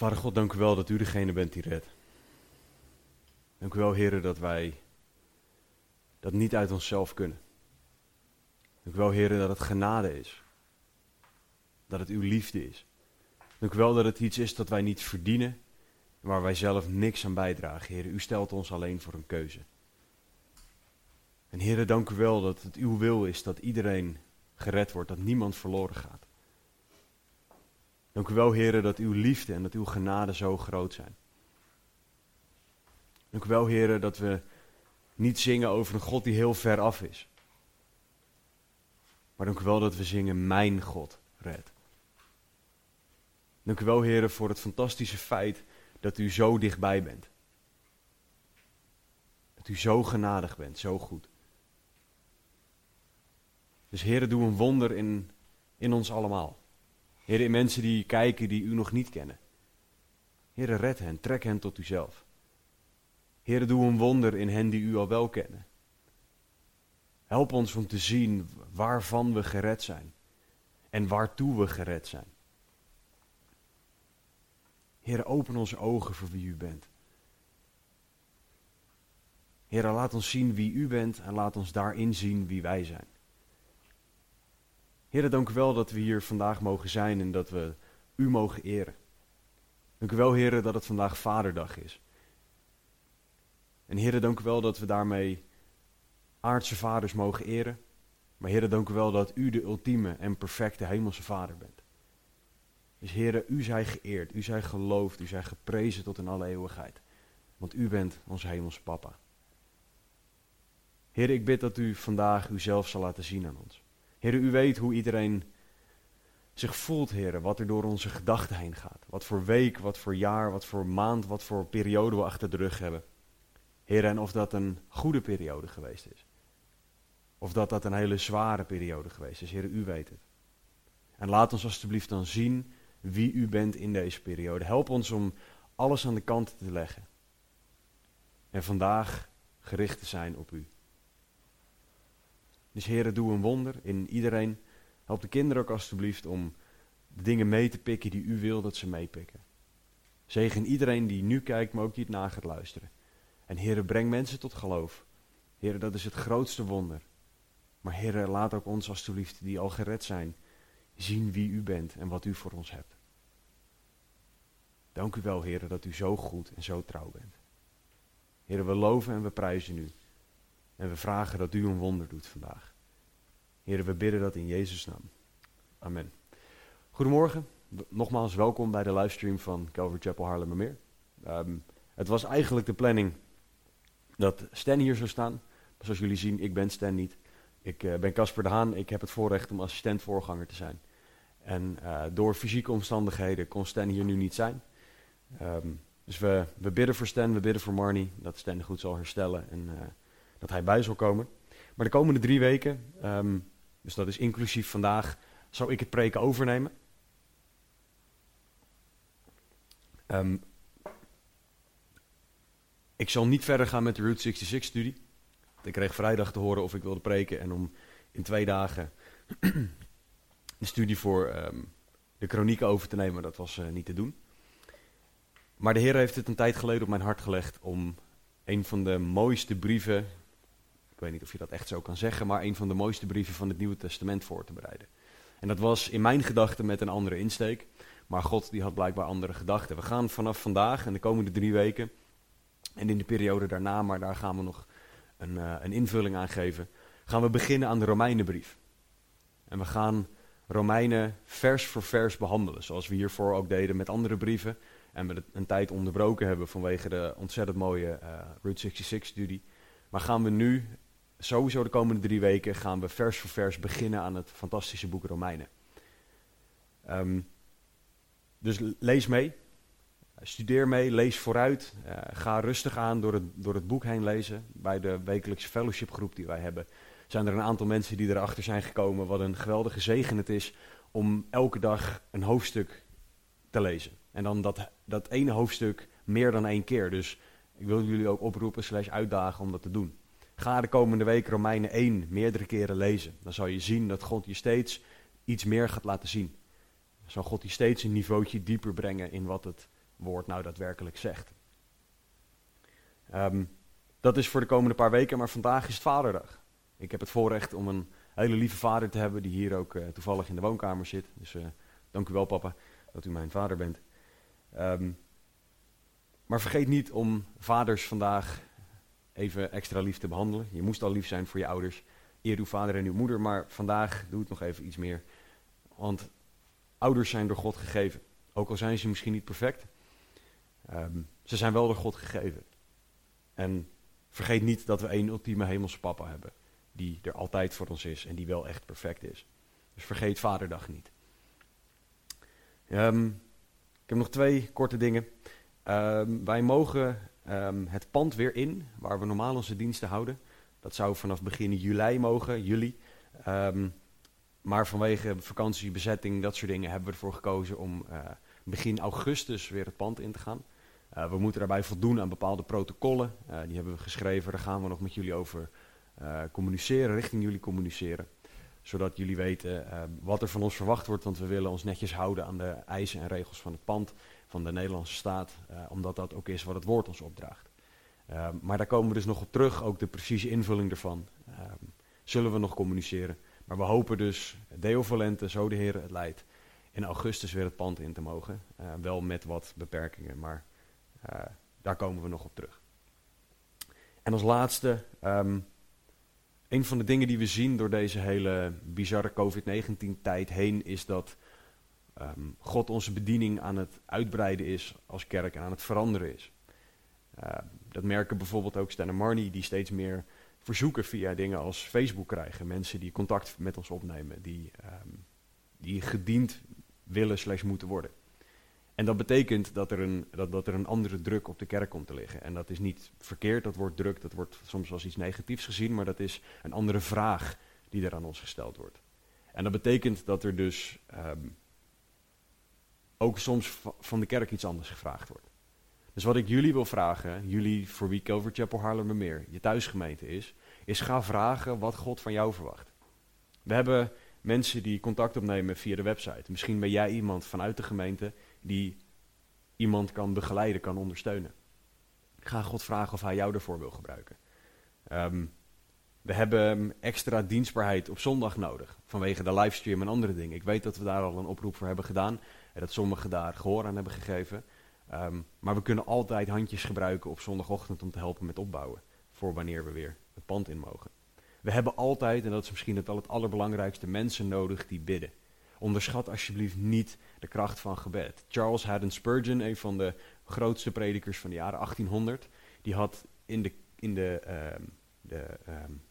Vader God, dank u wel dat u degene bent die redt. Dank u wel, heren, dat wij dat niet uit onszelf kunnen. Dank u wel, heren, dat het genade is. Dat het uw liefde is. Dank u wel dat het iets is dat wij niet verdienen, waar wij zelf niks aan bijdragen. Heren, u stelt ons alleen voor een keuze. En heren, dank u wel dat het uw wil is dat iedereen gered wordt, dat niemand verloren gaat. Dank u wel, heren, dat uw liefde en dat uw genade zo groot zijn. Dank u wel, heren, dat we niet zingen over een God die heel ver af is. Maar dank u wel dat we zingen, mijn God red. Dank u wel, heren, voor het fantastische feit dat u zo dichtbij bent. Dat u zo genadig bent, zo goed. Dus heren, doe een wonder in, in ons allemaal. Heren, in mensen die kijken die u nog niet kennen. Heren, red hen, trek hen tot uzelf. Heren, doe een wonder in hen die u al wel kennen. Help ons om te zien waarvan we gered zijn en waartoe we gered zijn. Heren, open onze ogen voor wie u bent. Heren, laat ons zien wie u bent en laat ons daarin zien wie wij zijn. Heren, dank u wel dat we hier vandaag mogen zijn en dat we u mogen eren. Dank u wel, heren, dat het vandaag Vaderdag is. En heren, dank u wel dat we daarmee aardse vaders mogen eren. Maar heren, dank u wel dat u de ultieme en perfecte hemelse vader bent. Dus heren, u zij geëerd, u zij geloofd, u zij geprezen tot in alle eeuwigheid. Want u bent onze hemelse papa. Heren, ik bid dat u vandaag uzelf zal laten zien aan ons. Heren, u weet hoe iedereen zich voelt, heren, wat er door onze gedachten heen gaat. Wat voor week, wat voor jaar, wat voor maand, wat voor periode we achter de rug hebben. Heren, en of dat een goede periode geweest is. Of dat dat een hele zware periode geweest is. Heren, u weet het. En laat ons alstublieft dan zien wie u bent in deze periode. Help ons om alles aan de kant te leggen. En vandaag gericht te zijn op u. Dus heren, doe een wonder in iedereen. Help de kinderen ook alstublieft om de dingen mee te pikken die u wil dat ze meepikken. Zegen iedereen die nu kijkt, maar ook die het na gaat luisteren. En heren, breng mensen tot geloof. Heren, dat is het grootste wonder. Maar heren, laat ook ons alstublieft, die al gered zijn, zien wie u bent en wat u voor ons hebt. Dank u wel, heren, dat u zo goed en zo trouw bent. Heren, we loven en we prijzen u. En we vragen dat u een wonder doet vandaag. Heren, we bidden dat in Jezus' naam. Amen. Goedemorgen. Nogmaals welkom bij de livestream van Calvary Chapel Haarlemmermeer. Um, het was eigenlijk de planning dat Stan hier zou staan. Maar zoals jullie zien, ik ben Stan niet. Ik uh, ben Casper de Haan. Ik heb het voorrecht om assistent voorganger te zijn. En uh, door fysieke omstandigheden kon Stan hier nu niet zijn. Um, dus we, we bidden voor Stan, we bidden voor Marnie, dat Stan goed zal herstellen en uh, dat hij bij zal komen. Maar de komende drie weken, um, dus dat is inclusief vandaag, zal ik het preken overnemen. Um, ik zal niet verder gaan met de Route 66-studie. Ik kreeg vrijdag te horen of ik wilde preken en om in twee dagen de studie voor um, de kronieken over te nemen, dat was uh, niet te doen. Maar de Heer heeft het een tijd geleden op mijn hart gelegd om een van de mooiste brieven, ik weet niet of je dat echt zo kan zeggen, maar een van de mooiste brieven van het Nieuwe Testament voor te bereiden. En dat was in mijn gedachten met een andere insteek, maar God die had blijkbaar andere gedachten. We gaan vanaf vandaag en de komende drie weken en in de periode daarna, maar daar gaan we nog een, uh, een invulling aan geven, gaan we beginnen aan de Romeinenbrief. En we gaan Romeinen vers voor vers behandelen, zoals we hiervoor ook deden met andere brieven. En we een tijd onderbroken hebben vanwege de ontzettend mooie uh, Route 66-studie. Maar gaan we nu, sowieso de komende drie weken, gaan we vers voor vers beginnen aan het fantastische boek Romeinen. Um, dus lees mee, studeer mee, lees vooruit. Uh, ga rustig aan door het, door het boek heen lezen. Bij de wekelijkse fellowshipgroep die wij hebben, zijn er een aantal mensen die erachter zijn gekomen wat een geweldige zegen het is om elke dag een hoofdstuk te lezen. En dan dat, dat ene hoofdstuk meer dan één keer. Dus ik wil jullie ook oproepen slash uitdagen om dat te doen. Ga de komende week Romeinen 1 meerdere keren lezen. Dan zal je zien dat God je steeds iets meer gaat laten zien. Dan zal God je steeds een niveautje dieper brengen in wat het woord nou daadwerkelijk zegt. Um, dat is voor de komende paar weken, maar vandaag is het Vaderdag. Ik heb het voorrecht om een hele lieve vader te hebben die hier ook uh, toevallig in de woonkamer zit. Dus uh, dank u wel papa dat u mijn vader bent. Um, maar vergeet niet om vaders vandaag even extra lief te behandelen. Je moest al lief zijn voor je ouders. Eer uw vader en uw moeder, maar vandaag doe het nog even iets meer. Want ouders zijn door God gegeven. Ook al zijn ze misschien niet perfect, um, ze zijn wel door God gegeven. En vergeet niet dat we één ultieme hemelse papa hebben. Die er altijd voor ons is en die wel echt perfect is. Dus vergeet Vaderdag niet. Um, ik heb nog twee korte dingen. Um, wij mogen um, het pand weer in, waar we normaal onze diensten houden. Dat zou vanaf begin juli mogen, juli. Um, maar vanwege vakantie, bezetting, dat soort dingen hebben we ervoor gekozen om uh, begin augustus weer het pand in te gaan. Uh, we moeten daarbij voldoen aan bepaalde protocollen. Uh, die hebben we geschreven, daar gaan we nog met jullie over communiceren, richting jullie communiceren. Zodat jullie weten wat er van ons verwacht wordt, want we willen ons netjes houden aan de eisen en regels van het pand van de Nederlandse staat, uh, omdat dat ook is wat het woord ons opdraagt. Uh, maar daar komen we dus nog op terug, ook de precieze invulling ervan. Uh, zullen we nog communiceren. Maar we hopen dus, Deo Valente, zo de Heer het leidt, in augustus weer het pand in te mogen. Eh, wel met wat beperkingen, maar eh, daar komen we nog op terug. En als laatste, um, een van de dingen die we zien door deze hele bizarre COVID-19-tijd heen, is dat um, God onze bediening aan het uitbreiden is als kerk en aan het veranderen is. Uh, dat merken bijvoorbeeld ook Stan en Marnie, die steeds meer verzoeken via dingen als Facebook krijgen. Mensen die contact met ons opnemen, die, um, die gediend willen slash moeten worden. En dat betekent dat er, een, dat, dat er een andere druk op de kerk komt te liggen. En dat is niet verkeerd, dat wordt druk, dat wordt soms als iets negatiefs gezien, maar dat is een andere vraag die er aan ons gesteld wordt. En dat betekent dat er dus ook soms van de kerk iets anders gevraagd wordt. Dus wat ik jullie wil vragen, jullie voor wie Calvary Chapel Haarlemmermeer je thuisgemeente is, is ga vragen wat God van jou verwacht. We hebben mensen die contact opnemen via de website. Misschien ben jij iemand vanuit de gemeente die iemand kan begeleiden, kan ondersteunen. Ga God vragen of hij jou ervoor wil gebruiken. Um, we hebben extra dienstbaarheid op zondag nodig, vanwege de livestream en andere dingen. Ik weet dat we daar al een oproep voor hebben gedaan en dat sommigen daar gehoor aan hebben gegeven. Um, maar we kunnen altijd handjes gebruiken op zondagochtend om te helpen met opbouwen, voor wanneer we weer het pand in mogen. We hebben altijd, en dat is misschien het, al het allerbelangrijkste, mensen nodig die bidden. Onderschat alsjeblieft niet de kracht van gebed. Charles Haddon Spurgeon, een van de grootste predikers van de jaren 1800, die had in de, in de, uh, de um,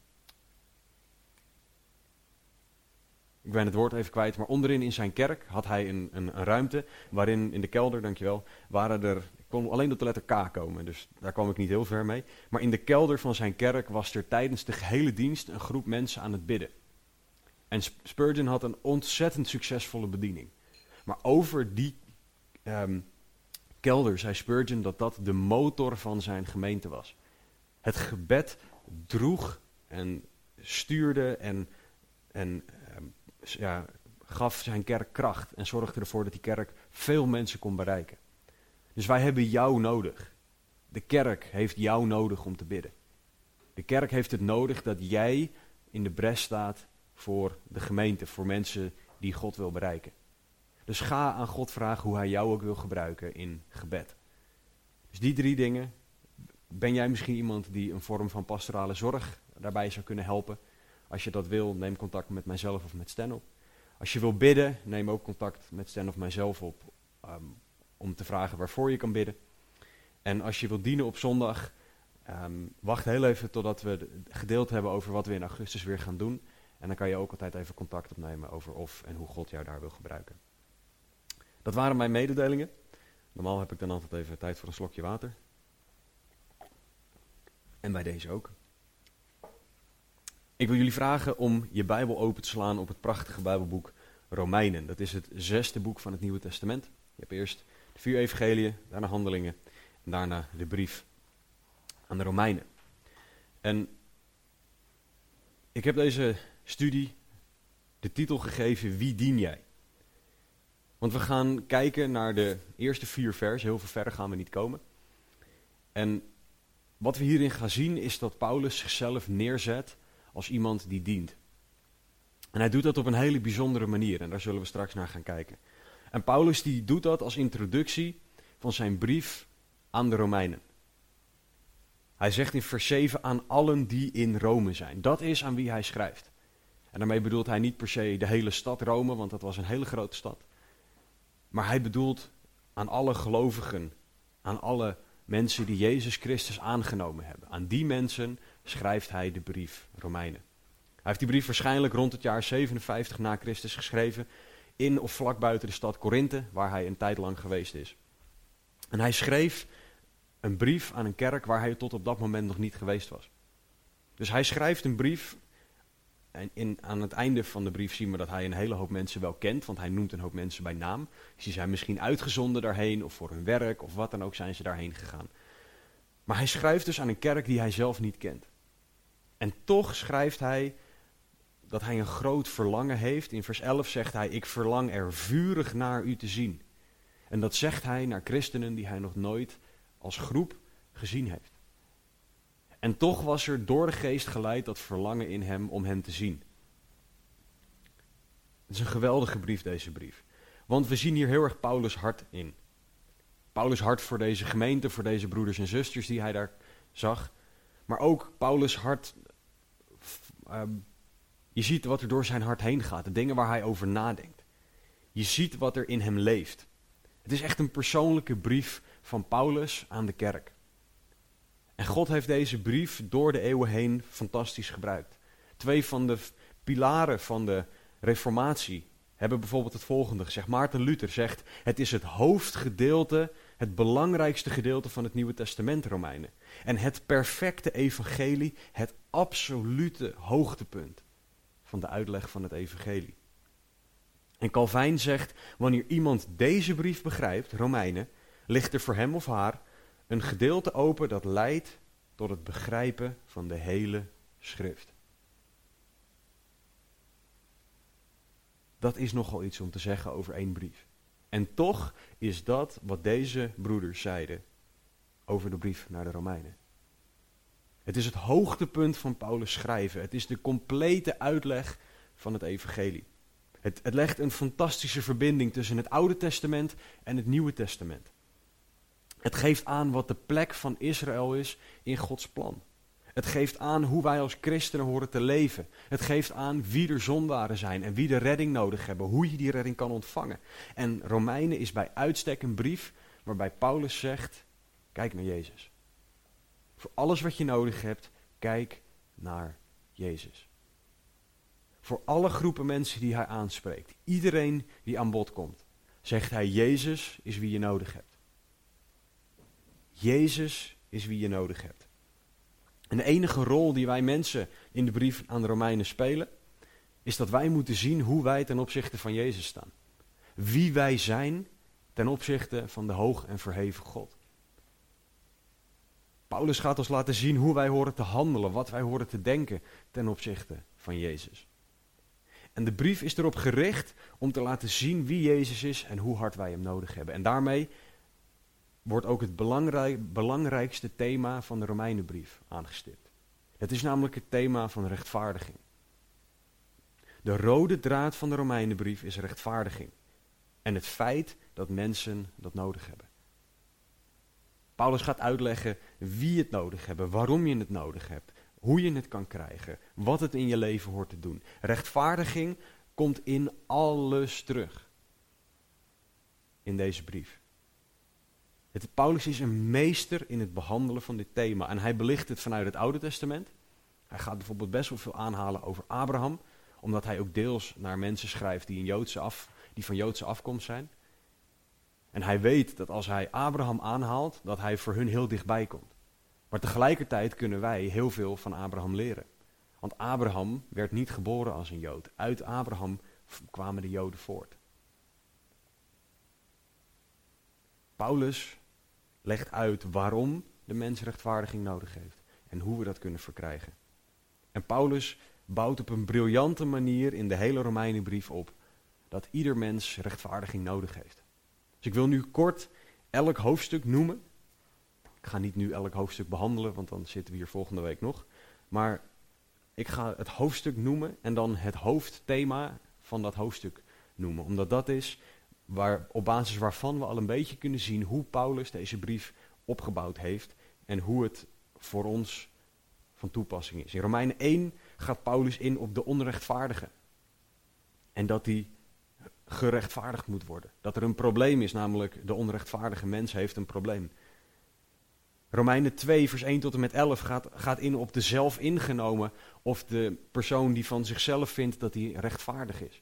ik ben het woord even kwijt, maar onderin in zijn kerk had hij een, een, een ruimte waarin in de kelder, dankjewel, waren er, ik kon alleen tot de letter K komen, dus daar kwam ik niet heel ver mee. Maar in de kelder van zijn kerk was er tijdens de gehele dienst een groep mensen aan het bidden. En Spurgeon had een ontzettend succesvolle bediening. Maar over die um, kelder zei Spurgeon dat dat de motor van zijn gemeente was. Het gebed droeg en stuurde en, en ja, gaf zijn kerk kracht en zorgde ervoor dat die kerk veel mensen kon bereiken. Dus wij hebben jou nodig. De kerk heeft jou nodig om te bidden. De kerk heeft het nodig dat jij in de bres staat voor de gemeente, voor mensen die God wil bereiken. Dus ga aan God vragen hoe hij jou ook wil gebruiken in gebed. Dus die drie dingen. Ben jij misschien iemand die een vorm van pastorale zorg daarbij zou kunnen helpen? Als je dat wil, neem contact met mijzelf of met Stan op. Als je wil bidden, neem ook contact met Stan of mijzelf op um, om te vragen waarvoor je kan bidden. En als je wilt dienen op zondag, um, wacht heel even totdat we gedeeld hebben over wat we in augustus weer gaan doen. En dan kan je ook altijd even contact opnemen over of en hoe God jou daar wil gebruiken. Dat waren mijn mededelingen. Normaal heb ik dan altijd even tijd voor een slokje water. En bij deze ook. Ik wil jullie vragen om je Bijbel open te slaan op het prachtige Bijbelboek Romeinen. Dat is het zesde boek van het Nieuwe Testament. Je hebt eerst de vier evangeliën, daarna handelingen en daarna de brief aan de Romeinen. En ik heb deze studie de titel gegeven Wie dien jij? Want we gaan kijken naar de eerste vier versen. Heel veel verder gaan we niet komen. En wat we hierin gaan zien is dat Paulus zichzelf neerzet als iemand die dient. En hij doet dat op een hele bijzondere manier en daar zullen we straks naar gaan kijken. En Paulus die doet dat als introductie van zijn brief aan de Romeinen. Hij zegt in vers 7 aan allen die in Rome zijn. Dat is aan wie hij schrijft. En daarmee bedoelt hij niet per se de hele stad Rome, want dat was een hele grote stad. Maar hij bedoelt aan alle gelovigen, aan alle mensen die Jezus Christus aangenomen hebben. Aan die mensen schrijft hij de brief Romeinen. Hij heeft die brief waarschijnlijk rond het jaar 57 na Christus geschreven in of vlak buiten de stad Korinthe, waar hij een tijd lang geweest is. En hij schreef een brief aan een kerk waar hij tot op dat moment nog niet geweest was. Dus hij schrijft een brief en in, aan het einde van de brief zien we dat hij een hele hoop mensen wel kent, want hij noemt een hoop mensen bij naam. Dus die zijn misschien uitgezonden daarheen, of voor hun werk, of wat dan ook zijn ze daarheen gegaan. Maar hij schrijft dus aan een kerk die hij zelf niet kent. En toch schrijft hij dat hij een groot verlangen heeft. In vers 11 zegt hij, ik verlang er vurig naar u te zien. En dat zegt hij naar christenen die hij nog nooit als groep gezien heeft. En toch was er door de geest geleid dat verlangen in hem om hen te zien. Het is een geweldige brief, deze brief. Want we zien hier heel erg Paulus' hart in. Paulus' hart voor deze gemeente, voor deze broeders en zusters die hij daar zag. Maar ook Paulus' hart. Uh, je ziet wat er door zijn hart heen gaat, de dingen waar hij over nadenkt. Je ziet wat er in hem leeft. Het is echt een persoonlijke brief van Paulus aan de kerk. En God heeft deze brief door de eeuwen heen fantastisch gebruikt. Twee van de pilaren van de Reformatie hebben bijvoorbeeld het volgende gezegd. Maarten Luther zegt: Het is het hoofdgedeelte, het belangrijkste gedeelte van het Nieuwe Testament, Romeinen. En het perfecte evangelie, het absolute hoogtepunt van de uitleg van het evangelie. En Calvijn zegt: Wanneer iemand deze brief begrijpt, Romeinen, ligt er voor hem of haar een gedeelte open dat leidt tot het begrijpen van de hele schrift. Dat is nogal iets om te zeggen over één brief. En toch is dat wat deze broeders zeiden over de brief naar de Romeinen. Het is het hoogtepunt van Paulus schrijven. Het is de complete uitleg van het evangelie. Het, het legt een fantastische verbinding tussen het Oude Testament en het Nieuwe Testament. Het geeft aan wat de plek van Israël is in Gods plan. Het geeft aan hoe wij als christenen horen te leven. Het geeft aan wie er zondaren zijn en wie de redding nodig hebben, hoe je die redding kan ontvangen. En Romeinen is bij uitstek een brief waarbij Paulus zegt: kijk naar Jezus. Voor alles wat je nodig hebt, kijk naar Jezus. Voor alle groepen mensen die hij aanspreekt, iedereen die aan bod komt, zegt hij: Jezus is wie je nodig hebt. Jezus is wie je nodig hebt. En de enige rol die wij mensen in de brief aan de Romeinen spelen, is dat wij moeten zien hoe wij ten opzichte van Jezus staan. Wie wij zijn ten opzichte van de hoog en verheven God. Paulus gaat ons laten zien hoe wij horen te handelen, wat wij horen te denken ten opzichte van Jezus. En de brief is erop gericht om te laten zien wie Jezus is en hoe hard wij hem nodig hebben. En daarmee wordt ook het belangrijk, belangrijkste thema van de Romeinenbrief aangestipt. Het is namelijk het thema van rechtvaardiging. De rode draad van de Romeinenbrief is rechtvaardiging. En het feit dat mensen dat nodig hebben. Paulus gaat uitleggen wie het nodig hebben, waarom je het nodig hebt, hoe je het kan krijgen, wat het in je leven hoort te doen. Rechtvaardiging komt in alles terug. In deze brief. Het, Paulus is een meester in het behandelen van dit thema. En hij belicht het vanuit het Oude Testament. Hij gaat bijvoorbeeld best wel veel aanhalen over Abraham. Omdat hij ook deels naar mensen schrijft die, een Joodse af, die van Joodse afkomst zijn. En hij weet dat als hij Abraham aanhaalt, dat hij voor hun heel dichtbij komt. Maar tegelijkertijd kunnen wij heel veel van Abraham leren. Want Abraham werd niet geboren als een Jood. Uit Abraham kwamen de Joden voort. Paulus legt uit waarom de mens rechtvaardiging nodig heeft en hoe we dat kunnen verkrijgen. En Paulus bouwt op een briljante manier in de hele Romeinenbrief op dat ieder mens rechtvaardiging nodig heeft. Dus ik wil nu kort elk hoofdstuk noemen. Ik ga niet nu elk hoofdstuk behandelen, want dan zitten we hier volgende week nog. Maar ik ga het hoofdstuk noemen en dan het hoofdthema van dat hoofdstuk noemen. Omdat dat is waar, op basis waarvan we al een beetje kunnen zien hoe Paulus deze brief opgebouwd heeft en hoe het voor ons van toepassing is. In Romeinen 1 gaat Paulus in op de onrechtvaardige. En dat die gerechtvaardigd moet worden. Dat er een probleem is, namelijk de onrechtvaardige mens heeft een probleem. Romeinen 2, vers 1 tot en met 11 gaat, gaat in op de zelf ingenomen of de persoon die van zichzelf vindt dat hij rechtvaardig is.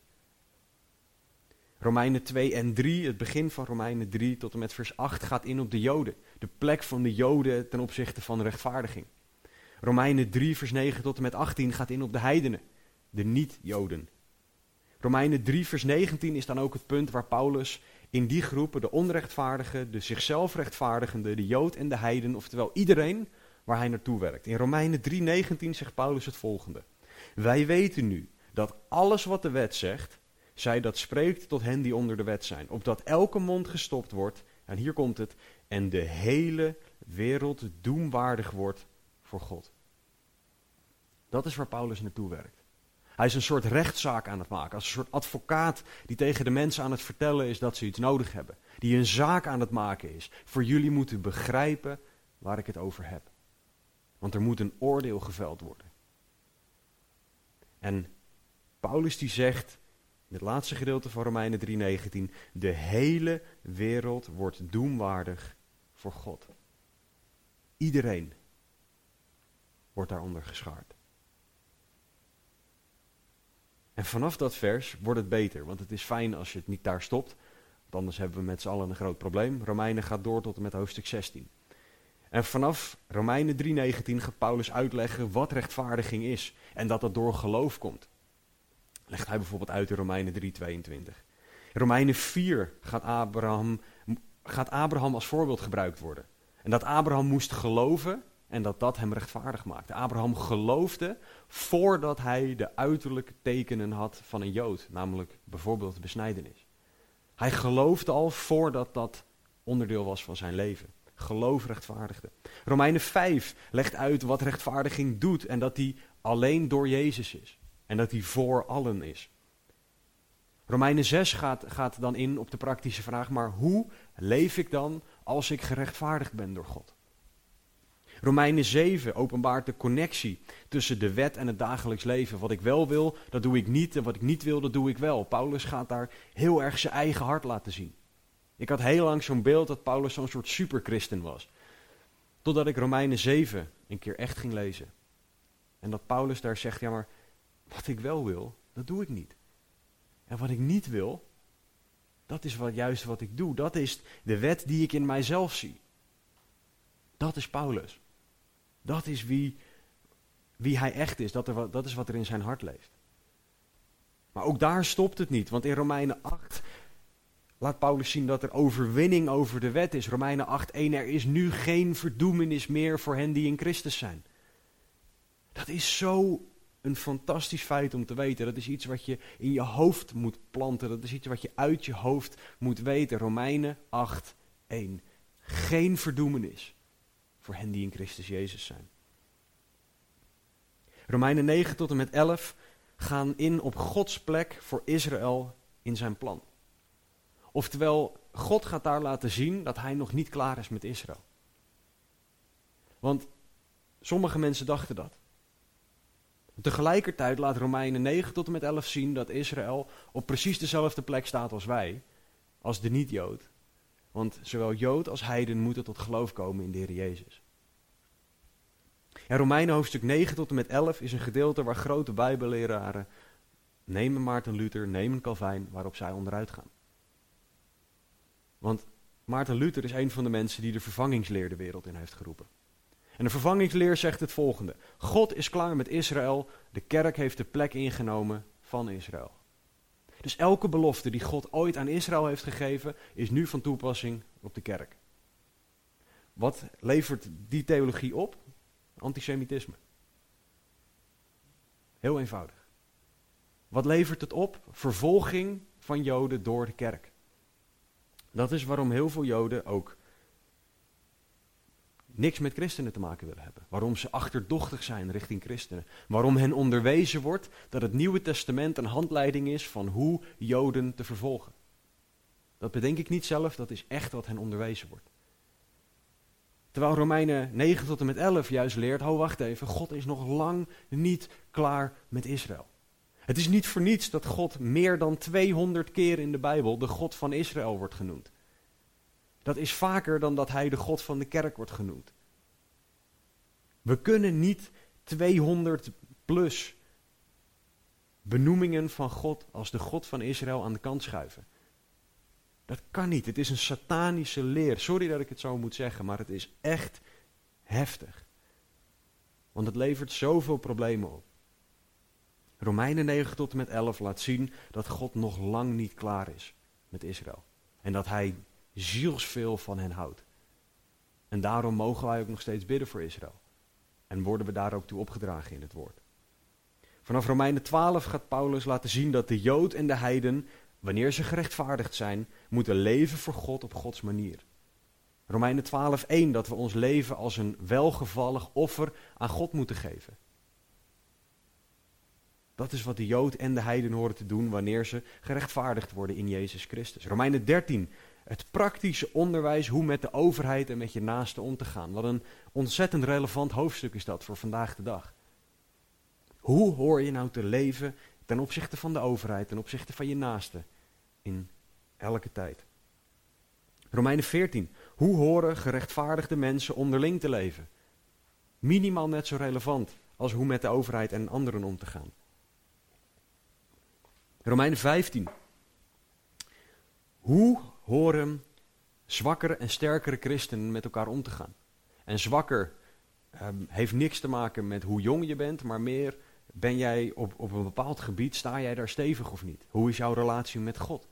Romeinen 2 en 3, het begin van Romeinen 3 tot en met vers 8, gaat in op de Joden. De plek van de Joden ten opzichte van rechtvaardiging. Romeinen 3, vers 9 tot en met 18 gaat in op de heidenen, de niet-Joden. Romeinen 3, vers 19 is dan ook het punt waar Paulus in die groepen, de onrechtvaardigen, de zichzelf rechtvaardigende, de Jood en de heiden, oftewel iedereen waar hij naartoe werkt. In Romeinen 3, 19 zegt Paulus het volgende. Wij weten nu dat alles wat de wet zegt, zij dat spreekt tot hen die onder de wet zijn. Opdat elke mond gestopt wordt, en hier komt het, en de hele wereld doemwaardig wordt voor God. Dat is waar Paulus naartoe werkt. Hij is een soort rechtszaak aan het maken, als een soort advocaat die tegen de mensen aan het vertellen is dat ze iets nodig hebben. Die een zaak aan het maken is. Voor jullie moeten begrijpen waar ik het over heb. Want er moet een oordeel geveld worden. En Paulus die zegt, in het laatste gedeelte van Romeinen 3:19, de hele wereld wordt doemwaardig voor God. Iedereen wordt daaronder geschaard. En vanaf dat vers wordt het beter, want het is fijn als je het niet daar stopt. Want anders hebben we met z'n allen een groot probleem. Romeinen gaat door tot en met hoofdstuk 16. En vanaf Romeinen 3:19 gaat Paulus uitleggen wat rechtvaardiging is en dat dat door geloof komt. Legt hij bijvoorbeeld uit in Romeinen 3:22. In Romeinen 4 gaat Abraham, gaat Abraham als voorbeeld gebruikt worden. En dat Abraham moest geloven en dat dat hem rechtvaardig maakte. Abraham geloofde voordat hij de uiterlijke tekenen had van een Jood, namelijk bijvoorbeeld de besnijdenis. Hij geloofde al voordat dat onderdeel was van zijn leven. Geloof rechtvaardigde. Romeinen 5 legt uit wat rechtvaardiging doet en dat die alleen door Jezus is. En dat die voor allen is. Romeinen 6 gaat, gaat dan in op de praktische vraag, maar hoe leef ik dan als ik gerechtvaardigd ben door God? Romeinen 7 openbaart de connectie tussen de wet en het dagelijks leven. Wat ik wel wil, dat doe ik niet. En wat ik niet wil, dat doe ik wel. Paulus gaat daar heel erg zijn eigen hart laten zien. Ik had heel lang zo'n beeld dat Paulus zo'n soort superchristen was. Totdat ik Romeinen 7 een keer echt ging lezen. En dat Paulus daar zegt, ja maar wat ik wel wil, dat doe ik niet. En wat ik niet wil, dat is wat, juist wat ik doe. Dat is de wet die ik in mijzelf zie. Dat is Paulus. Dat is wie, wie hij echt is. Dat, dat is wat er in zijn hart leeft. Maar ook daar stopt het niet. Want in Romeinen 8 laat Paulus zien dat er overwinning over de wet is. Romeinen 8:1 er is nu geen verdoemenis meer voor hen die in Christus zijn. Dat is zo een fantastisch feit om te weten. Dat is iets wat je in je hoofd moet planten. Dat is iets wat je uit je hoofd moet weten. Romeinen 8:1. Geen verdoemenis voor hen die in Christus Jezus zijn. Romeinen 9 tot en met 11 gaan in op Gods plek voor Israël in zijn plan. Oftewel, God gaat daar laten zien dat hij nog niet klaar is met Israël. Want sommige mensen dachten dat. Tegelijkertijd laat Romeinen 9 tot en met 11 zien dat Israël op precies dezelfde plek staat als wij, als de niet-Jood. Want zowel Jood als Heiden moeten tot geloof komen in de Heer Jezus. En Romeinen hoofdstuk 9 tot en met 11 is een gedeelte waar grote bijbelleraren, nemen Maarten Luther, nemen Calvijn, waarop zij onderuit gaan. Want Maarten Luther is een van de mensen die de vervangingsleer de wereld in heeft geroepen. En de vervangingsleer zegt het volgende: God is klaar met Israël, de kerk heeft de plek ingenomen van Israël. Dus elke belofte die God ooit aan Israël heeft gegeven, is nu van toepassing op de kerk. Wat levert die theologie op? Antisemitisme. Heel eenvoudig. Wat levert het op? Vervolging van Joden door de kerk. Dat is waarom heel veel Joden ook niks met christenen te maken willen hebben. Waarom ze achterdochtig zijn richting christenen. Waarom hen onderwezen wordt dat het Nieuwe Testament een handleiding is van hoe Joden te vervolgen. Dat bedenk ik niet zelf, dat is echt wat hen onderwezen wordt. Terwijl Romeinen 9 tot en met 11 juist leert, oh wacht even, God is nog lang niet klaar met Israël. Het is niet voor niets dat God meer dan 200 keer in de Bijbel de God van Israël wordt genoemd. Dat is vaker dan dat hij de God van de kerk wordt genoemd. We kunnen niet 200 plus benoemingen van God als de God van Israël aan de kant schuiven. Dat kan niet. Het is een satanische leer. Sorry dat ik het zo moet zeggen, maar het is echt heftig. Want het levert zoveel problemen op. Romeinen 9 tot en met 11 laat zien dat God nog lang niet klaar is met Israël. En dat hij zielsveel van hen houdt. En daarom mogen wij ook nog steeds bidden voor Israël. En worden we daar ook toe opgedragen in het woord. Vanaf Romeinen 12 gaat Paulus laten zien dat de Jood en de Heiden, wanneer ze gerechtvaardigd zijn, moeten leven voor God op Gods manier. Romeinen 12:1 dat we ons leven als een welgevallig offer aan God moeten geven. Dat is wat de Jood en de Heiden horen te doen wanneer ze gerechtvaardigd worden in Jezus Christus. Romeinen 13 het praktische onderwijs hoe met de overheid en met je naasten om te gaan. Wat een ontzettend relevant hoofdstuk is dat voor vandaag de dag. Hoe hoor je nou te leven ten opzichte van de overheid, ten opzichte van je naasten in elke tijd? Romeinen 14. Hoe horen gerechtvaardigde mensen onderling te leven? Minimaal net zo relevant als hoe met de overheid en anderen om te gaan. Romeinen 15. Hoe horen zwakkere en sterkere christenen met elkaar om te gaan. En zwakker ehm, heeft niks te maken met hoe jong je bent, maar meer ben jij op, op een bepaald gebied, sta jij daar stevig of niet? Hoe is jouw relatie met God?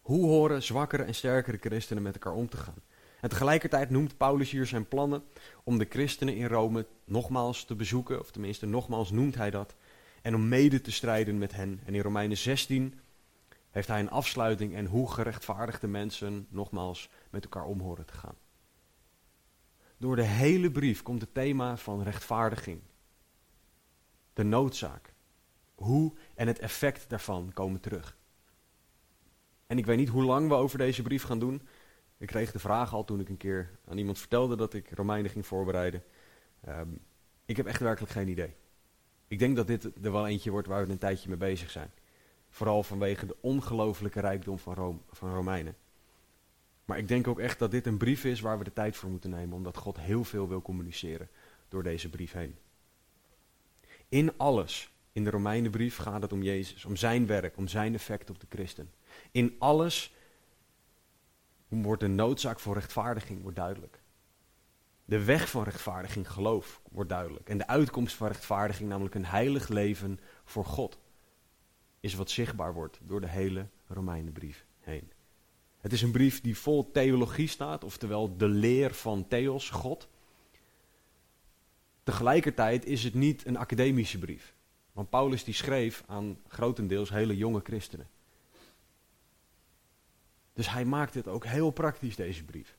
Hoe horen zwakkere en sterkere christenen met elkaar om te gaan? En tegelijkertijd noemt Paulus hier zijn plannen om de christenen in Rome nogmaals te bezoeken, of tenminste nogmaals noemt hij dat, en om mede te strijden met hen. En in Romeinen 16 heeft hij een afsluiting en hoe gerechtvaardigde mensen nogmaals met elkaar om horen te gaan. Door de hele brief komt het thema van rechtvaardiging, de noodzaak, hoe en het effect daarvan komen terug. En ik weet niet hoe lang we over deze brief gaan doen. Ik kreeg de vraag al toen ik een keer aan iemand vertelde dat ik Romeinen ging voorbereiden. Ehm, ik heb echt werkelijk geen idee. Ik denk dat dit er wel eentje wordt waar we een tijdje mee bezig zijn. Vooral vanwege de ongelofelijke rijkdom van, Rome, van Romeinen. Maar ik denk ook echt dat dit een brief is waar we de tijd voor moeten nemen, omdat God heel veel wil communiceren door deze brief heen. In alles in de Romeinenbrief gaat het om Jezus, om zijn werk, om zijn effect op de christen. In alles wordt de noodzaak voor rechtvaardiging wordt duidelijk. De weg van rechtvaardiging, geloof, wordt duidelijk. En de uitkomst van rechtvaardiging, namelijk een heilig leven voor God is wat zichtbaar wordt door de hele Romeinenbrief heen. Het is een brief die vol theologie staat, oftewel de leer van Theos, God. Tegelijkertijd is het niet een academische brief. Want Paulus die schreef aan grotendeels hele jonge christenen. Dus hij maakt het ook heel praktisch, deze brief.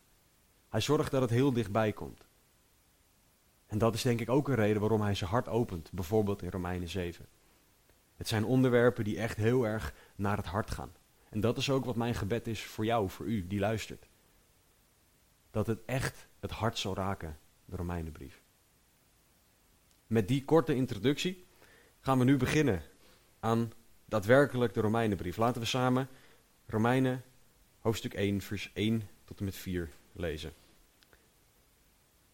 Hij zorgt dat het heel dichtbij komt. En dat is denk ik ook een reden waarom hij zijn hart opent, bijvoorbeeld in Romeinen 7. Het zijn onderwerpen die echt heel erg naar het hart gaan. En dat is ook wat mijn gebed is voor jou, voor u die luistert. Dat het echt het hart zal raken, de Romeinenbrief. Met die korte introductie gaan we nu beginnen aan daadwerkelijk de Romeinenbrief. Laten we samen Romeinen hoofdstuk 1, vers 1 tot en met 4 lezen.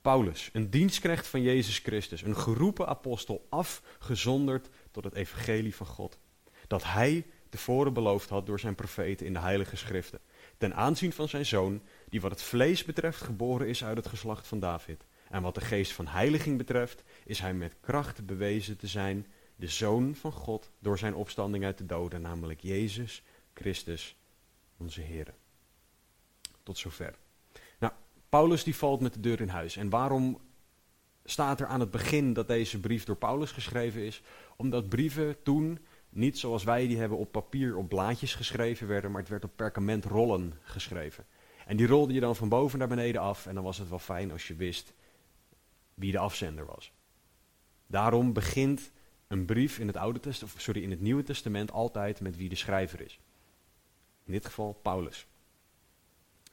Paulus, een dienstknecht van Jezus Christus, een geroepen apostel, afgezonderd tot het evangelie van God. Dat hij tevoren beloofd had door zijn profeten in de heilige schriften. Ten aanzien van zijn zoon, die wat het vlees betreft geboren is uit het geslacht van David. En wat de geest van heiliging betreft, is hij met kracht bewezen te zijn de zoon van God door zijn opstanding uit de doden, namelijk Jezus Christus, onze Heer. Tot zover. Nou, Paulus die valt met de deur in huis. En waarom staat er aan het begin dat deze brief door Paulus geschreven is? Omdat brieven toen niet zoals wij die hebben op papier op blaadjes geschreven werden, maar het werd op perkamentrollen geschreven. En die rolde je dan van boven naar beneden af en dan was het wel fijn als je wist wie de afzender was. Daarom begint een brief in het, Oude Testament, sorry, in het Nieuwe Testament altijd met wie de schrijver is. In dit geval Paulus.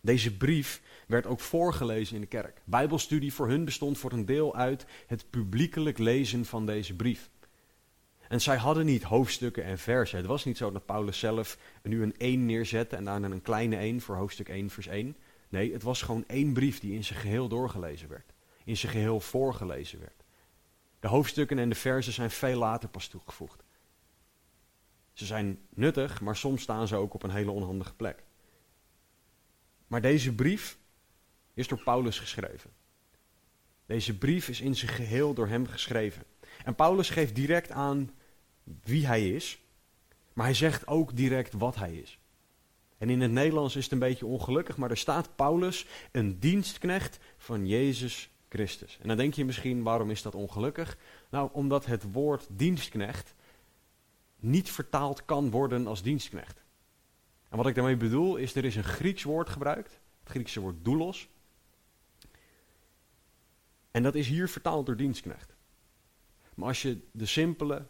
Deze brief werd ook voorgelezen in de kerk. Bijbelstudie voor hun bestond voor een deel uit het publiekelijk lezen van deze brief. En zij hadden niet hoofdstukken en versen. Het was niet zo dat Paulus zelf nu een 1 neerzette en daarna een kleine 1 voor hoofdstuk 1 vers 1. Nee, het was gewoon één brief die in zijn geheel doorgelezen werd. In zijn geheel voorgelezen werd. De hoofdstukken en de versen zijn veel later pas toegevoegd. Ze zijn nuttig, maar soms staan ze ook op een hele onhandige plek. Maar deze brief is door Paulus geschreven. Deze brief is in zijn geheel door hem geschreven. En Paulus geeft direct aan wie hij is, maar hij zegt ook direct wat hij is. En in het Nederlands is het een beetje ongelukkig, maar er staat Paulus, een dienstknecht van Jezus Christus. En dan denk je misschien, waarom is dat ongelukkig? Nou, omdat het woord dienstknecht niet vertaald kan worden als dienstknecht. En wat ik daarmee bedoel is, er is een Grieks woord gebruikt, het Griekse woord doulos. En dat is hier vertaald door dienstknecht. Maar als je de simpele,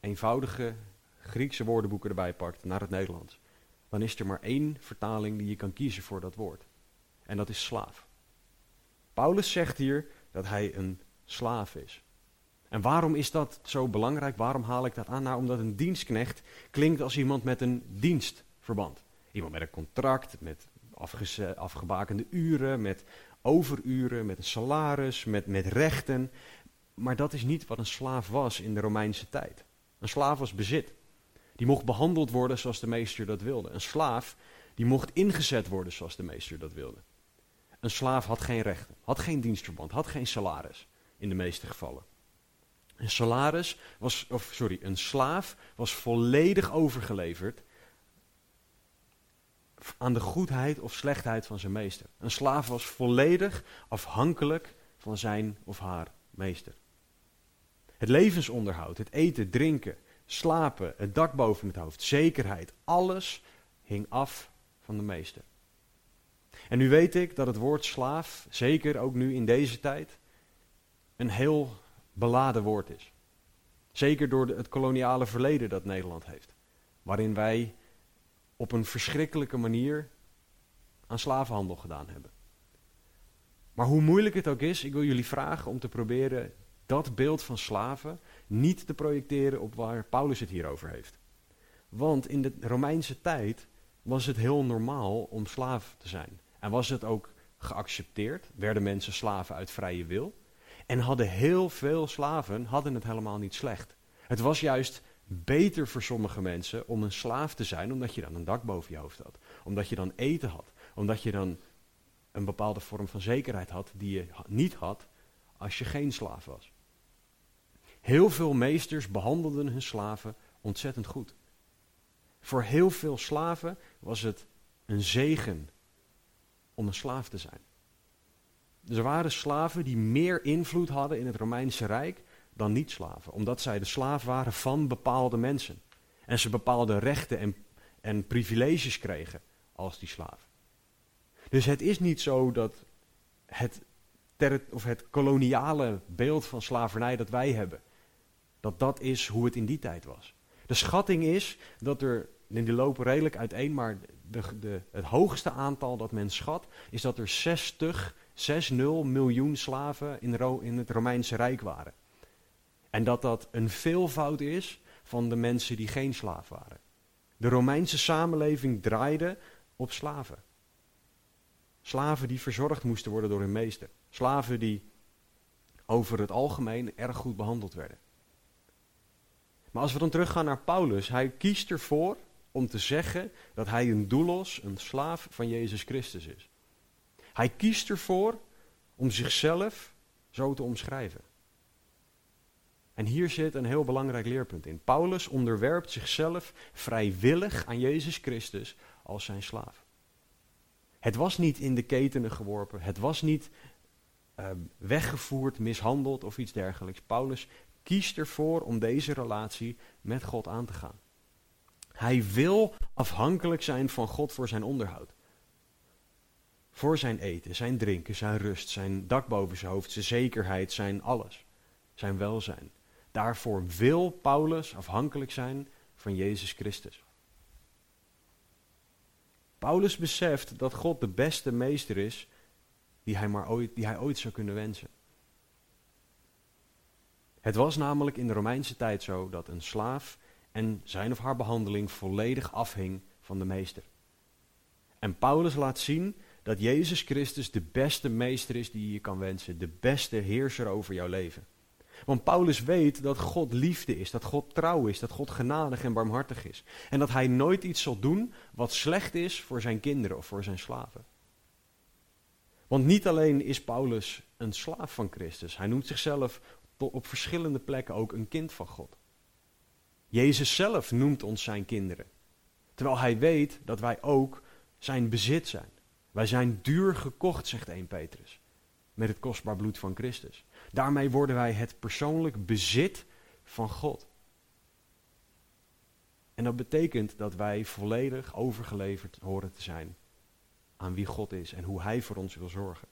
eenvoudige Griekse woordenboeken erbij pakt naar het Nederlands, dan is er maar één vertaling die je kan kiezen voor dat woord. En dat is slaaf. Paulus zegt hier dat hij een slaaf is. En waarom is dat zo belangrijk? Waarom haal ik dat aan? Nou, omdat een dienstknecht klinkt als iemand met een dienstverband. Iemand met een contract, met afgebakende uren, met overuren, met een salaris, met, met rechten. Maar dat is niet wat een slaaf was in de Romeinse tijd. Een slaaf was bezit. Die mocht behandeld worden zoals de meester dat wilde. Een slaaf die mocht ingezet worden zoals de meester dat wilde. Een slaaf had geen rechten, had geen dienstverband, had geen salaris in de meeste gevallen. Een salaris was, of sorry, een slaaf was volledig overgeleverd aan de goedheid of slechtheid van zijn meester. Een slaaf was volledig afhankelijk van zijn of haar meester. Het levensonderhoud, het eten, drinken, slapen, het dak boven het hoofd, zekerheid, alles hing af van de meester. En nu weet ik dat het woord slaaf, zeker ook nu in deze tijd, een heel beladen woord is. Zeker door het koloniale verleden dat Nederland heeft. Waarin wij op een verschrikkelijke manier aan slavenhandel gedaan hebben. Maar hoe moeilijk het ook is, ik wil jullie vragen om te proberen dat beeld van slaven niet te projecteren op waar Paulus het hier over heeft. Want in de Romeinse tijd was het heel normaal om slaaf te zijn. En was het ook geaccepteerd, werden mensen slaven uit vrije wil. En hadden heel veel slaven hadden het helemaal niet slecht. Het was juist beter voor sommige mensen om een slaaf te zijn, omdat je dan een dak boven je hoofd had. Omdat je dan eten had. Omdat je dan een bepaalde vorm van zekerheid had die je niet had als je geen slaaf was. Heel veel meesters behandelden hun slaven ontzettend goed. Voor heel veel slaven was het een zegen om een slaaf te zijn. er waren slaven die meer invloed hadden in het Romeinse Rijk dan niet-slaven, omdat zij de slaaf waren van bepaalde mensen. En ze bepaalde rechten en, en privileges kregen als die slaaf. Dus het is niet zo dat het, of het koloniale beeld van slavernij dat wij hebben, dat dat is hoe het in die tijd was. De schatting is dat er, en die lopen redelijk uiteen, maar de, de, het hoogste aantal dat men schat, is dat er 60, 6-0 miljoen slaven in, in het Romeinse Rijk waren. En dat dat een veelvoud is van de mensen die geen slaaf waren. De Romeinse samenleving draaide op slaven. Slaven die verzorgd moesten worden door hun meester. Slaven die over het algemeen erg goed behandeld werden. Maar als we dan teruggaan naar Paulus, hij kiest ervoor om te zeggen dat hij een doulos, een slaaf van Jezus Christus is. Hij kiest ervoor om zichzelf zo te omschrijven. En hier zit een heel belangrijk leerpunt in. Paulus onderwerpt zichzelf vrijwillig aan Jezus Christus als zijn slaaf. Het was niet in de ketenen geworpen, het was niet uh, weggevoerd, mishandeld of iets dergelijks. Paulus kiest ervoor om deze relatie met God aan te gaan. Hij wil afhankelijk zijn van God voor zijn onderhoud. Voor zijn eten, zijn drinken, zijn rust, zijn dak boven zijn hoofd, zijn zekerheid, zijn alles. Zijn welzijn. Daarvoor wil Paulus afhankelijk zijn van Jezus Christus. Paulus beseft dat God de beste meester is die hij, maar ooit, die hij ooit zou kunnen wensen. Het was namelijk in de Romeinse tijd zo dat een slaaf en zijn of haar behandeling volledig afhing van de meester. En Paulus laat zien dat Jezus Christus de beste meester is die je kan wensen, de beste heerser over jouw leven. Want Paulus weet dat God liefde is, dat God trouw is, dat God genadig en barmhartig is. En dat hij nooit iets zal doen wat slecht is voor zijn kinderen of voor zijn slaven. Want niet alleen is Paulus een slaaf van Christus, hij noemt zichzelf op verschillende plekken ook een kind van God. Jezus zelf noemt ons zijn kinderen. Terwijl hij weet dat wij ook zijn bezit zijn. Wij zijn duur gekocht, zegt 1 Petrus, met het kostbaar bloed van Christus. Daarmee worden wij het persoonlijk bezit van God. En dat betekent dat wij volledig overgeleverd horen te zijn aan wie God is en hoe Hij voor ons wil zorgen.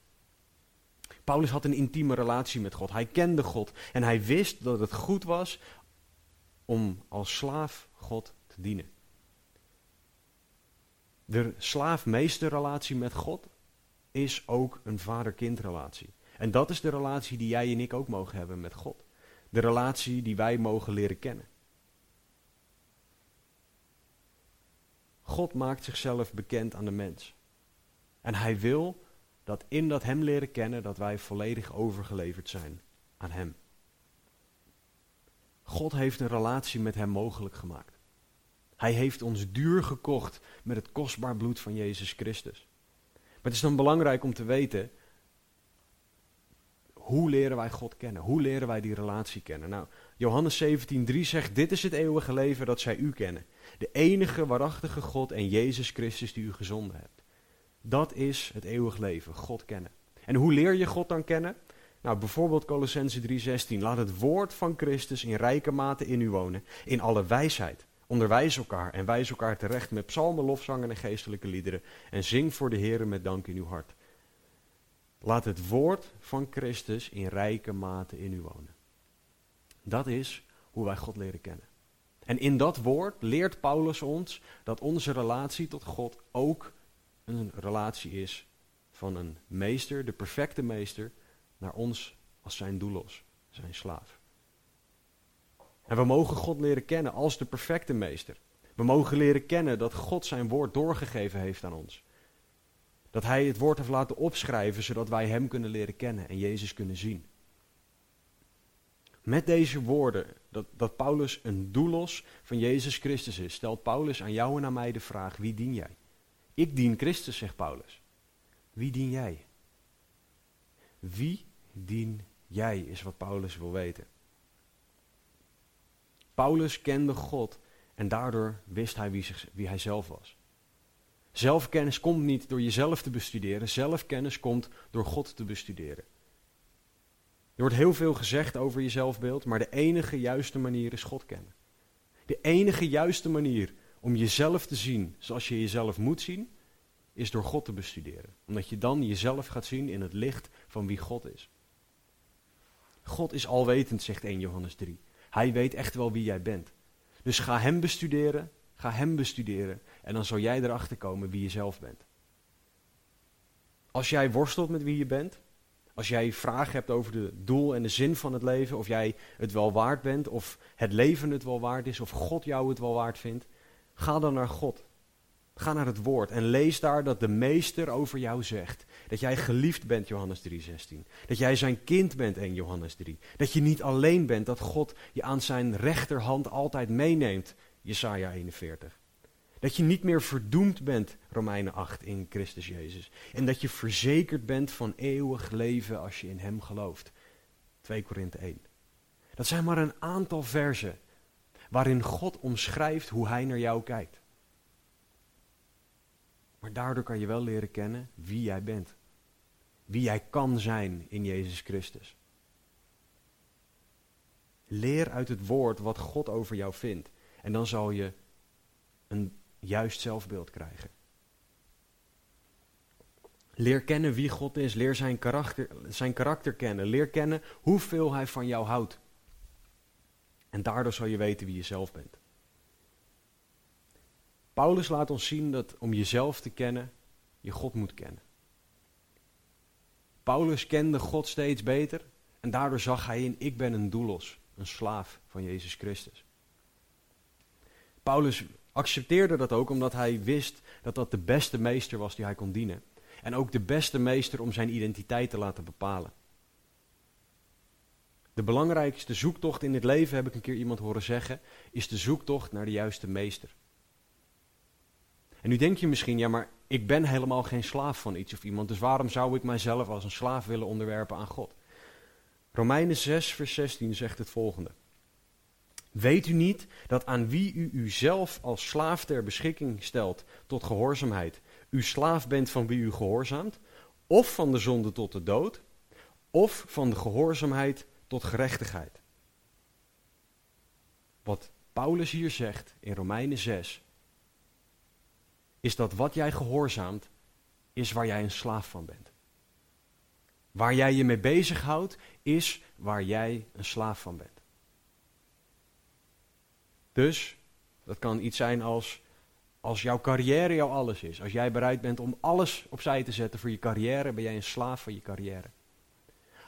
Paulus had een intieme relatie met God. Hij kende God en hij wist dat het goed was om als slaaf God te dienen. De slaaf-meesterrelatie met God is ook een vader-kindrelatie. En dat is de relatie die jij en ik ook mogen hebben met God. De relatie die wij mogen leren kennen. God maakt zichzelf bekend aan de mens. En hij wil dat in dat hem leren kennen, dat wij volledig overgeleverd zijn aan hem. God heeft een relatie met hem mogelijk gemaakt. Hij heeft ons duur gekocht met het kostbaar bloed van Jezus Christus. Maar het is dan belangrijk om te weten, hoe leren wij God kennen? Hoe leren wij die relatie kennen? Nou, Johannes 17:3 zegt: Dit is het eeuwige leven dat zij u kennen. De enige waarachtige God en Jezus Christus die u gezonden hebt. Dat is het eeuwig leven, God kennen. En hoe leer je God dan kennen? Nou, bijvoorbeeld Colossense 3:16. Laat het woord van Christus in rijke mate in u wonen, in alle wijsheid. Onderwijs elkaar en wijs elkaar terecht met psalmen, lofzangen en geestelijke liederen. En zing voor de Heer met dank in uw hart. Laat het woord van Christus in rijke mate in u wonen. Dat is hoe wij God leren kennen. En in dat woord leert Paulus ons dat onze relatie tot God ook een relatie is van een meester, de perfecte meester, naar ons als zijn doelos, zijn slaaf. En we mogen God leren kennen als de perfecte meester. We mogen leren kennen dat God zijn woord doorgegeven heeft aan ons. Dat hij het woord heeft laten opschrijven, zodat wij hem kunnen leren kennen en Jezus kunnen zien. Met deze woorden, dat, dat Paulus een doelos van Jezus Christus is, stelt Paulus aan jou en aan mij de vraag, wie dien jij? Ik dien Christus, zegt Paulus. Wie dien jij? Wie dien jij, is wat Paulus wil weten. Paulus kende God en daardoor wist hij wie, zich, wie hij zelf was. Zelfkennis komt niet door jezelf te bestuderen, zelfkennis komt door God te bestuderen. Er wordt heel veel gezegd over je zelfbeeld, maar de enige juiste manier is God kennen. De enige juiste manier om jezelf te zien zoals je jezelf moet zien, is door God te bestuderen. Omdat je dan jezelf gaat zien in het licht van wie God is. God is alwetend, zegt 1 Johannes 3. Hij weet echt wel wie jij bent. Dus ga hem bestuderen, ga hem bestuderen en dan zal jij erachter komen wie je zelf bent. Als jij worstelt met wie je bent, als jij vragen hebt over de doel en de zin van het leven, of jij het wel waard bent, of het leven het wel waard is, of God jou het wel waard vindt, ga dan naar God. Ga naar het woord en lees daar dat de meester over jou zegt. Dat jij geliefd bent, Johannes 3:16. Dat jij zijn kind bent, 1 Johannes 3. Dat je niet alleen bent, dat God je aan zijn rechterhand altijd meeneemt, Jesaja 41. Dat je niet meer verdoemd bent, Romeinen 8, in Christus Jezus. En dat je verzekerd bent van eeuwig leven als je in Hem gelooft. 2 Korinthe 1. Dat zijn maar een aantal versen waarin God omschrijft hoe Hij naar jou kijkt. Maar daardoor kan je wel leren kennen wie jij bent. Wie jij kan zijn in Jezus Christus. Leer uit het woord wat God over jou vindt. En dan zal je een juist zelfbeeld krijgen. Leer kennen wie God is. Leer zijn karakter, zijn karakter kennen. Leer kennen hoeveel Hij van jou houdt. En daardoor zal je weten wie je zelf bent. Paulus laat ons zien dat om jezelf te kennen, je God moet kennen. Paulus kende God steeds beter en daardoor zag hij in, ik ben een doelos, een slaaf van Jezus Christus. Paulus accepteerde dat ook omdat hij wist dat dat de beste meester was die hij kon dienen. En ook de beste meester om zijn identiteit te laten bepalen. De belangrijkste zoektocht in het leven, heb ik een keer iemand horen zeggen, is de zoektocht naar de juiste meester. En nu denk je misschien, ja, maar ik ben helemaal geen slaaf van iets of iemand, dus waarom zou ik mijzelf als een slaaf willen onderwerpen aan God? Romeinen 6, vers 16 zegt het volgende. Weet u niet dat aan wie u uzelf als slaaf ter beschikking stelt tot gehoorzaamheid, u slaaf bent van wie u gehoorzaamt, of van de zonde tot de dood, of van de gehoorzaamheid tot gerechtigheid? Wat Paulus hier zegt in Romeinen 6, is dat wat jij gehoorzaamt, is waar jij een slaaf van bent. Waar jij je mee bezighoudt, is waar jij een slaaf van bent. Dus, dat kan iets zijn als, als jouw carrière jouw alles is. Als jij bereid bent om alles opzij te zetten voor je carrière, ben jij een slaaf van je carrière.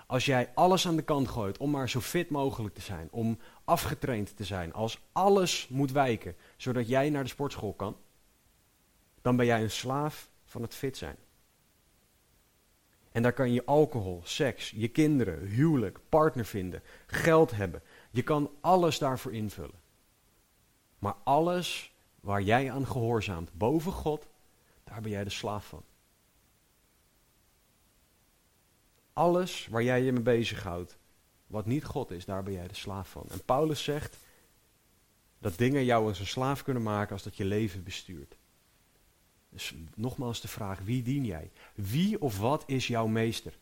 Als jij alles aan de kant gooit om maar zo fit mogelijk te zijn, om afgetraind te zijn, als alles moet wijken, zodat jij naar de sportschool kan, dan ben jij een slaaf van het fit zijn. En daar kan je alcohol, seks, je kinderen, huwelijk, partner vinden, geld hebben. Je kan alles daarvoor invullen. Maar alles waar jij aan gehoorzaamt boven God, daar ben jij de slaaf van. Alles waar jij je mee bezighoudt, wat niet God is, daar ben jij de slaaf van. En Paulus zegt dat dingen jou als een slaaf kunnen maken als dat je leven bestuurt. Dus nogmaals de vraag, wie dien jij? Wie of wat is jouw meester?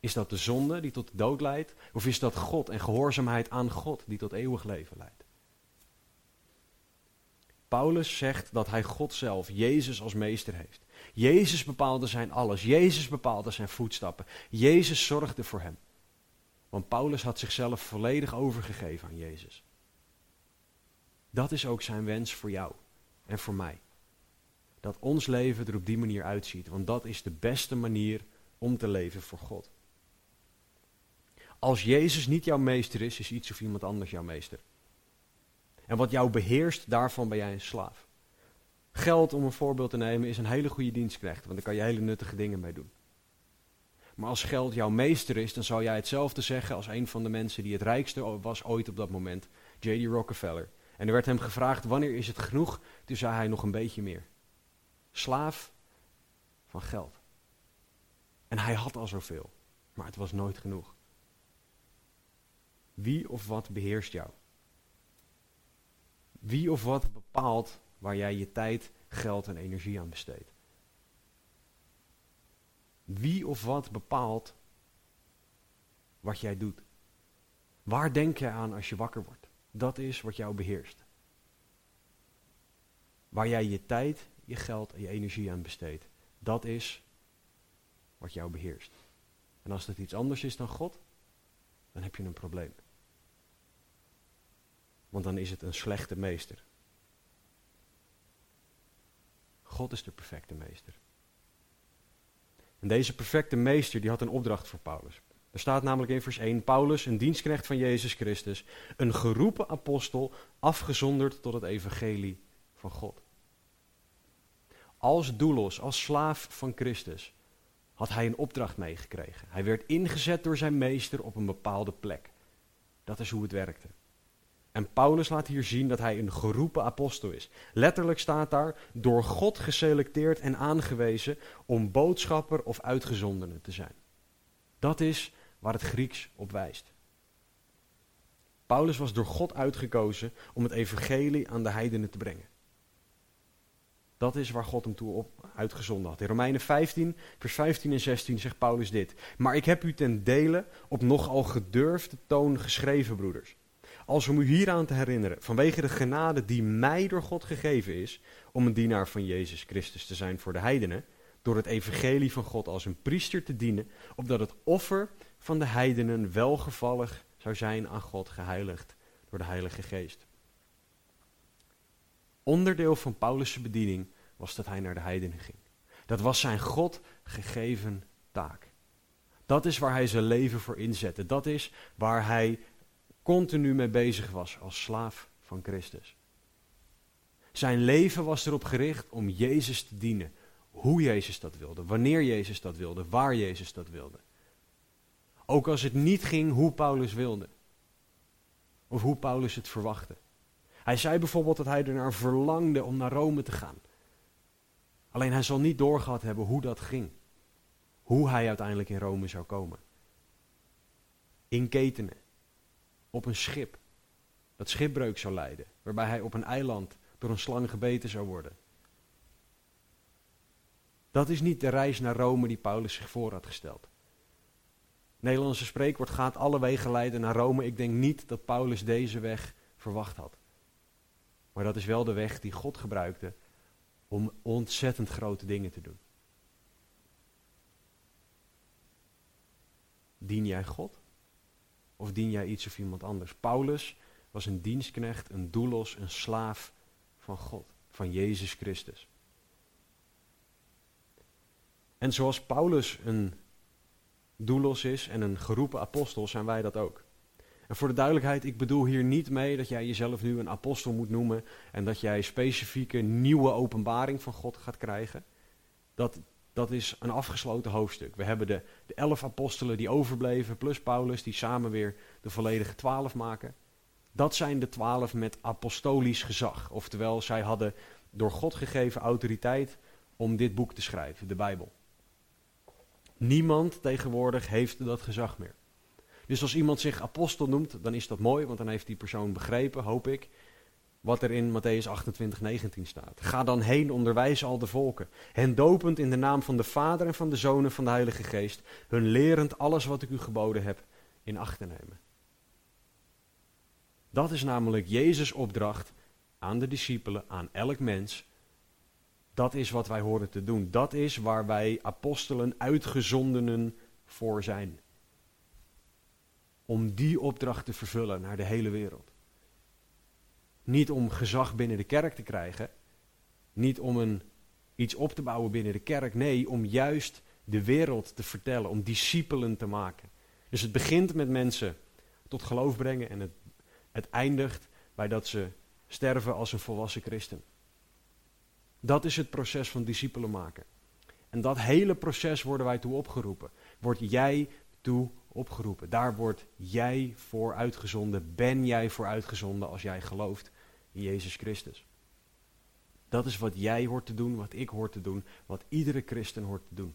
Is dat de zonde die tot de dood leidt? Of is dat God en gehoorzaamheid aan God die tot eeuwig leven leidt? Paulus zegt dat hij God zelf, Jezus als meester heeft. Jezus bepaalde zijn alles. Jezus bepaalde zijn voetstappen. Jezus zorgde voor hem. Want Paulus had zichzelf volledig overgegeven aan Jezus. Dat is ook zijn wens voor jou en voor mij. Dat ons leven er op die manier uitziet, want dat is de beste manier om te leven voor God. Als Jezus niet jouw meester is, is iets of iemand anders jouw meester. En wat jou beheerst, daarvan ben jij een slaaf. Geld, om een voorbeeld te nemen, is een hele goede dienstknecht, want daar kan je hele nuttige dingen mee doen. Maar als geld jouw meester is, dan zou jij hetzelfde zeggen als een van de mensen die het rijkste was ooit op dat moment, J.D. Rockefeller. En er werd hem gevraagd, wanneer is het genoeg? Toen zei hij nog een beetje meer. Slaaf van geld. En hij had al zoveel, maar het was nooit genoeg. Wie of wat beheerst jou? Wie of wat bepaalt waar jij je tijd, geld en energie aan besteedt? Wie of wat bepaalt wat jij doet? Waar denk je aan als je wakker wordt? Dat is wat jou beheerst. Waar jij je tijd, je geld en je energie aan besteedt. Dat is wat jou beheerst. En als dat iets anders is dan God, dan heb je een probleem. Want dan is het een slechte meester. God is de perfecte meester. En deze perfecte meester die had een opdracht voor Paulus. Er staat namelijk in vers 1, Paulus, een dienstknecht van Jezus Christus, een geroepen apostel, afgezonderd tot het evangelie van God. Als doelos, als slaaf van Christus, had hij een opdracht meegekregen. Hij werd ingezet door zijn meester op een bepaalde plek. Dat is hoe het werkte. En Paulus laat hier zien dat hij een geroepen apostel is. Letterlijk staat daar door God geselecteerd en aangewezen om boodschapper of uitgezondene te zijn. Dat is waar het Grieks op wijst. Paulus was door God uitgekozen om het evangelie aan de heidenen te brengen. Dat is waar God hem toe op uitgezonden had. In Romeinen 15, vers 15 en 16 zegt Paulus dit. Maar ik heb u ten dele op nogal gedurfde toon geschreven, broeders. Als om u hieraan te herinneren, vanwege de genade die mij door God gegeven is, om een dienaar van Jezus Christus te zijn voor de heidenen, door het evangelie van God als een priester te dienen, opdat het offer van de heidenen welgevallig zou zijn aan God, geheiligd door de Heilige Geest. Onderdeel van Paulus' bediening was dat hij naar de heidenen ging. Dat was zijn God gegeven taak. Dat is waar hij zijn leven voor inzette. Dat is waar hij continu mee bezig was als slaaf van Christus. Zijn leven was erop gericht om Jezus te dienen. Hoe Jezus dat wilde, wanneer Jezus dat wilde, waar Jezus dat wilde. Ook als het niet ging hoe Paulus wilde. Of hoe Paulus het verwachtte. Hij zei bijvoorbeeld dat hij ernaar verlangde om naar Rome te gaan. Alleen hij zal niet doorgehad hebben hoe dat ging. Hoe hij uiteindelijk in Rome zou komen. In ketenen. Op een schip. Dat schipbreuk zou leiden. Waarbij hij op een eiland door een slang gebeten zou worden. Dat is niet de reis naar Rome die Paulus zich voor had gesteld. Nederlandse spreekwoord gaat alle wegen leiden naar Rome. Ik denk niet dat Paulus deze weg verwacht had. Maar dat is wel de weg die God gebruikte om ontzettend grote dingen te doen. Dien jij God? Of dien jij iets of iemand anders? Paulus was een dienstknecht, een doelos, een slaaf van God, van Jezus Christus. En zoals Paulus een doelos is en een geroepen apostel, zijn wij dat ook. En voor de duidelijkheid, ik bedoel hier niet mee dat jij jezelf nu een apostel moet noemen en dat jij specifieke nieuwe openbaring van God gaat krijgen. Dat, dat is een afgesloten hoofdstuk. We hebben de, de elf apostelen die overbleven, plus Paulus, die samen weer de volledige twaalf maken. Dat zijn de twaalf met apostolisch gezag. Oftewel, zij hadden door God gegeven autoriteit om dit boek te schrijven, de Bijbel. Niemand tegenwoordig heeft dat gezag meer. Dus als iemand zich apostel noemt, dan is dat mooi, want dan heeft die persoon begrepen, hoop ik, wat er in Matthäus 28, 19 staat. Ga dan heen, onderwijs al de volken, hen dopend in de naam van de Vader en van de Zoon en van de Heilige Geest, hun lerend alles wat ik u geboden heb in acht te nemen. Dat is namelijk Jezus' opdracht aan de discipelen, aan elk mens. Dat is wat wij horen te doen. Dat is waar wij apostelen, uitgezondenen voor zijn om die opdracht te vervullen naar de hele wereld. Niet om gezag binnen de kerk te krijgen, niet om een, iets op te bouwen binnen de kerk, nee, om juist de wereld te vertellen, om discipelen te maken. Dus het begint met mensen tot geloof brengen en het, eindigt bij dat ze sterven als een volwassen christen. Dat is het proces van discipelen maken. En dat hele proces worden wij toe opgeroepen. Word jij toe opgeroepen. Daar word jij voor uitgezonden, ben jij voor uitgezonden als jij gelooft Jezus Christus. Dat is wat jij hoort te doen, wat ik hoort te doen, wat iedere christen hoort te doen.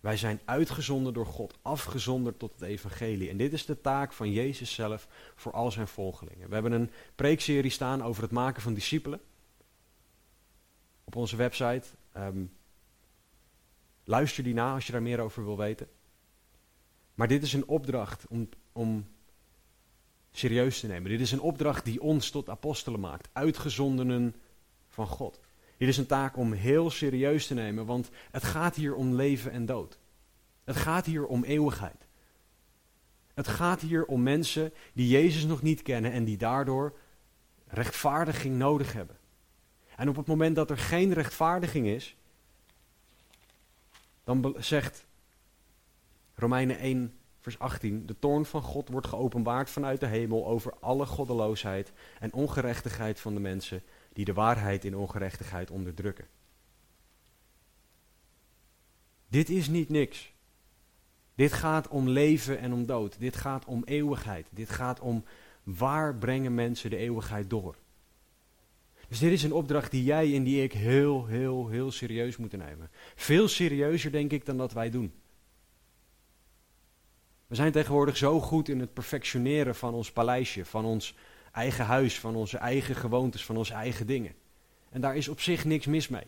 Wij zijn uitgezonden door God, afgezonderd tot het evangelie. En dit is de taak van Jezus zelf voor al zijn volgelingen. We hebben een preekserie staan over het maken van discipelen. Op onze website. Um, Luister die na als je daar meer over wil weten. Maar dit is een opdracht om, om serieus te nemen. Dit is een opdracht die ons tot apostelen maakt, uitgezondenen van God. Dit is een taak om heel serieus te nemen, want het gaat hier om leven en dood. Het gaat hier om eeuwigheid. Het gaat hier om mensen die Jezus nog niet kennen en die daardoor rechtvaardiging nodig hebben. En op het moment dat er geen rechtvaardiging is, dan zegt Romeinen 1, vers 18: De toorn van God wordt geopenbaard vanuit de hemel over alle goddeloosheid en ongerechtigheid van de mensen die de waarheid in ongerechtigheid onderdrukken. Dit is niet niks. Dit gaat om leven en om dood. Dit gaat om eeuwigheid. Dit gaat om waar brengen mensen de eeuwigheid door. Dus dit is een opdracht die jij en die ik heel, heel, heel serieus moeten nemen. Veel serieuzer, denk ik, dan dat wij doen. We zijn tegenwoordig zo goed in het perfectioneren van ons paleisje, van ons eigen huis, van onze eigen gewoontes, van onze eigen dingen. En daar is op zich niks mis mee.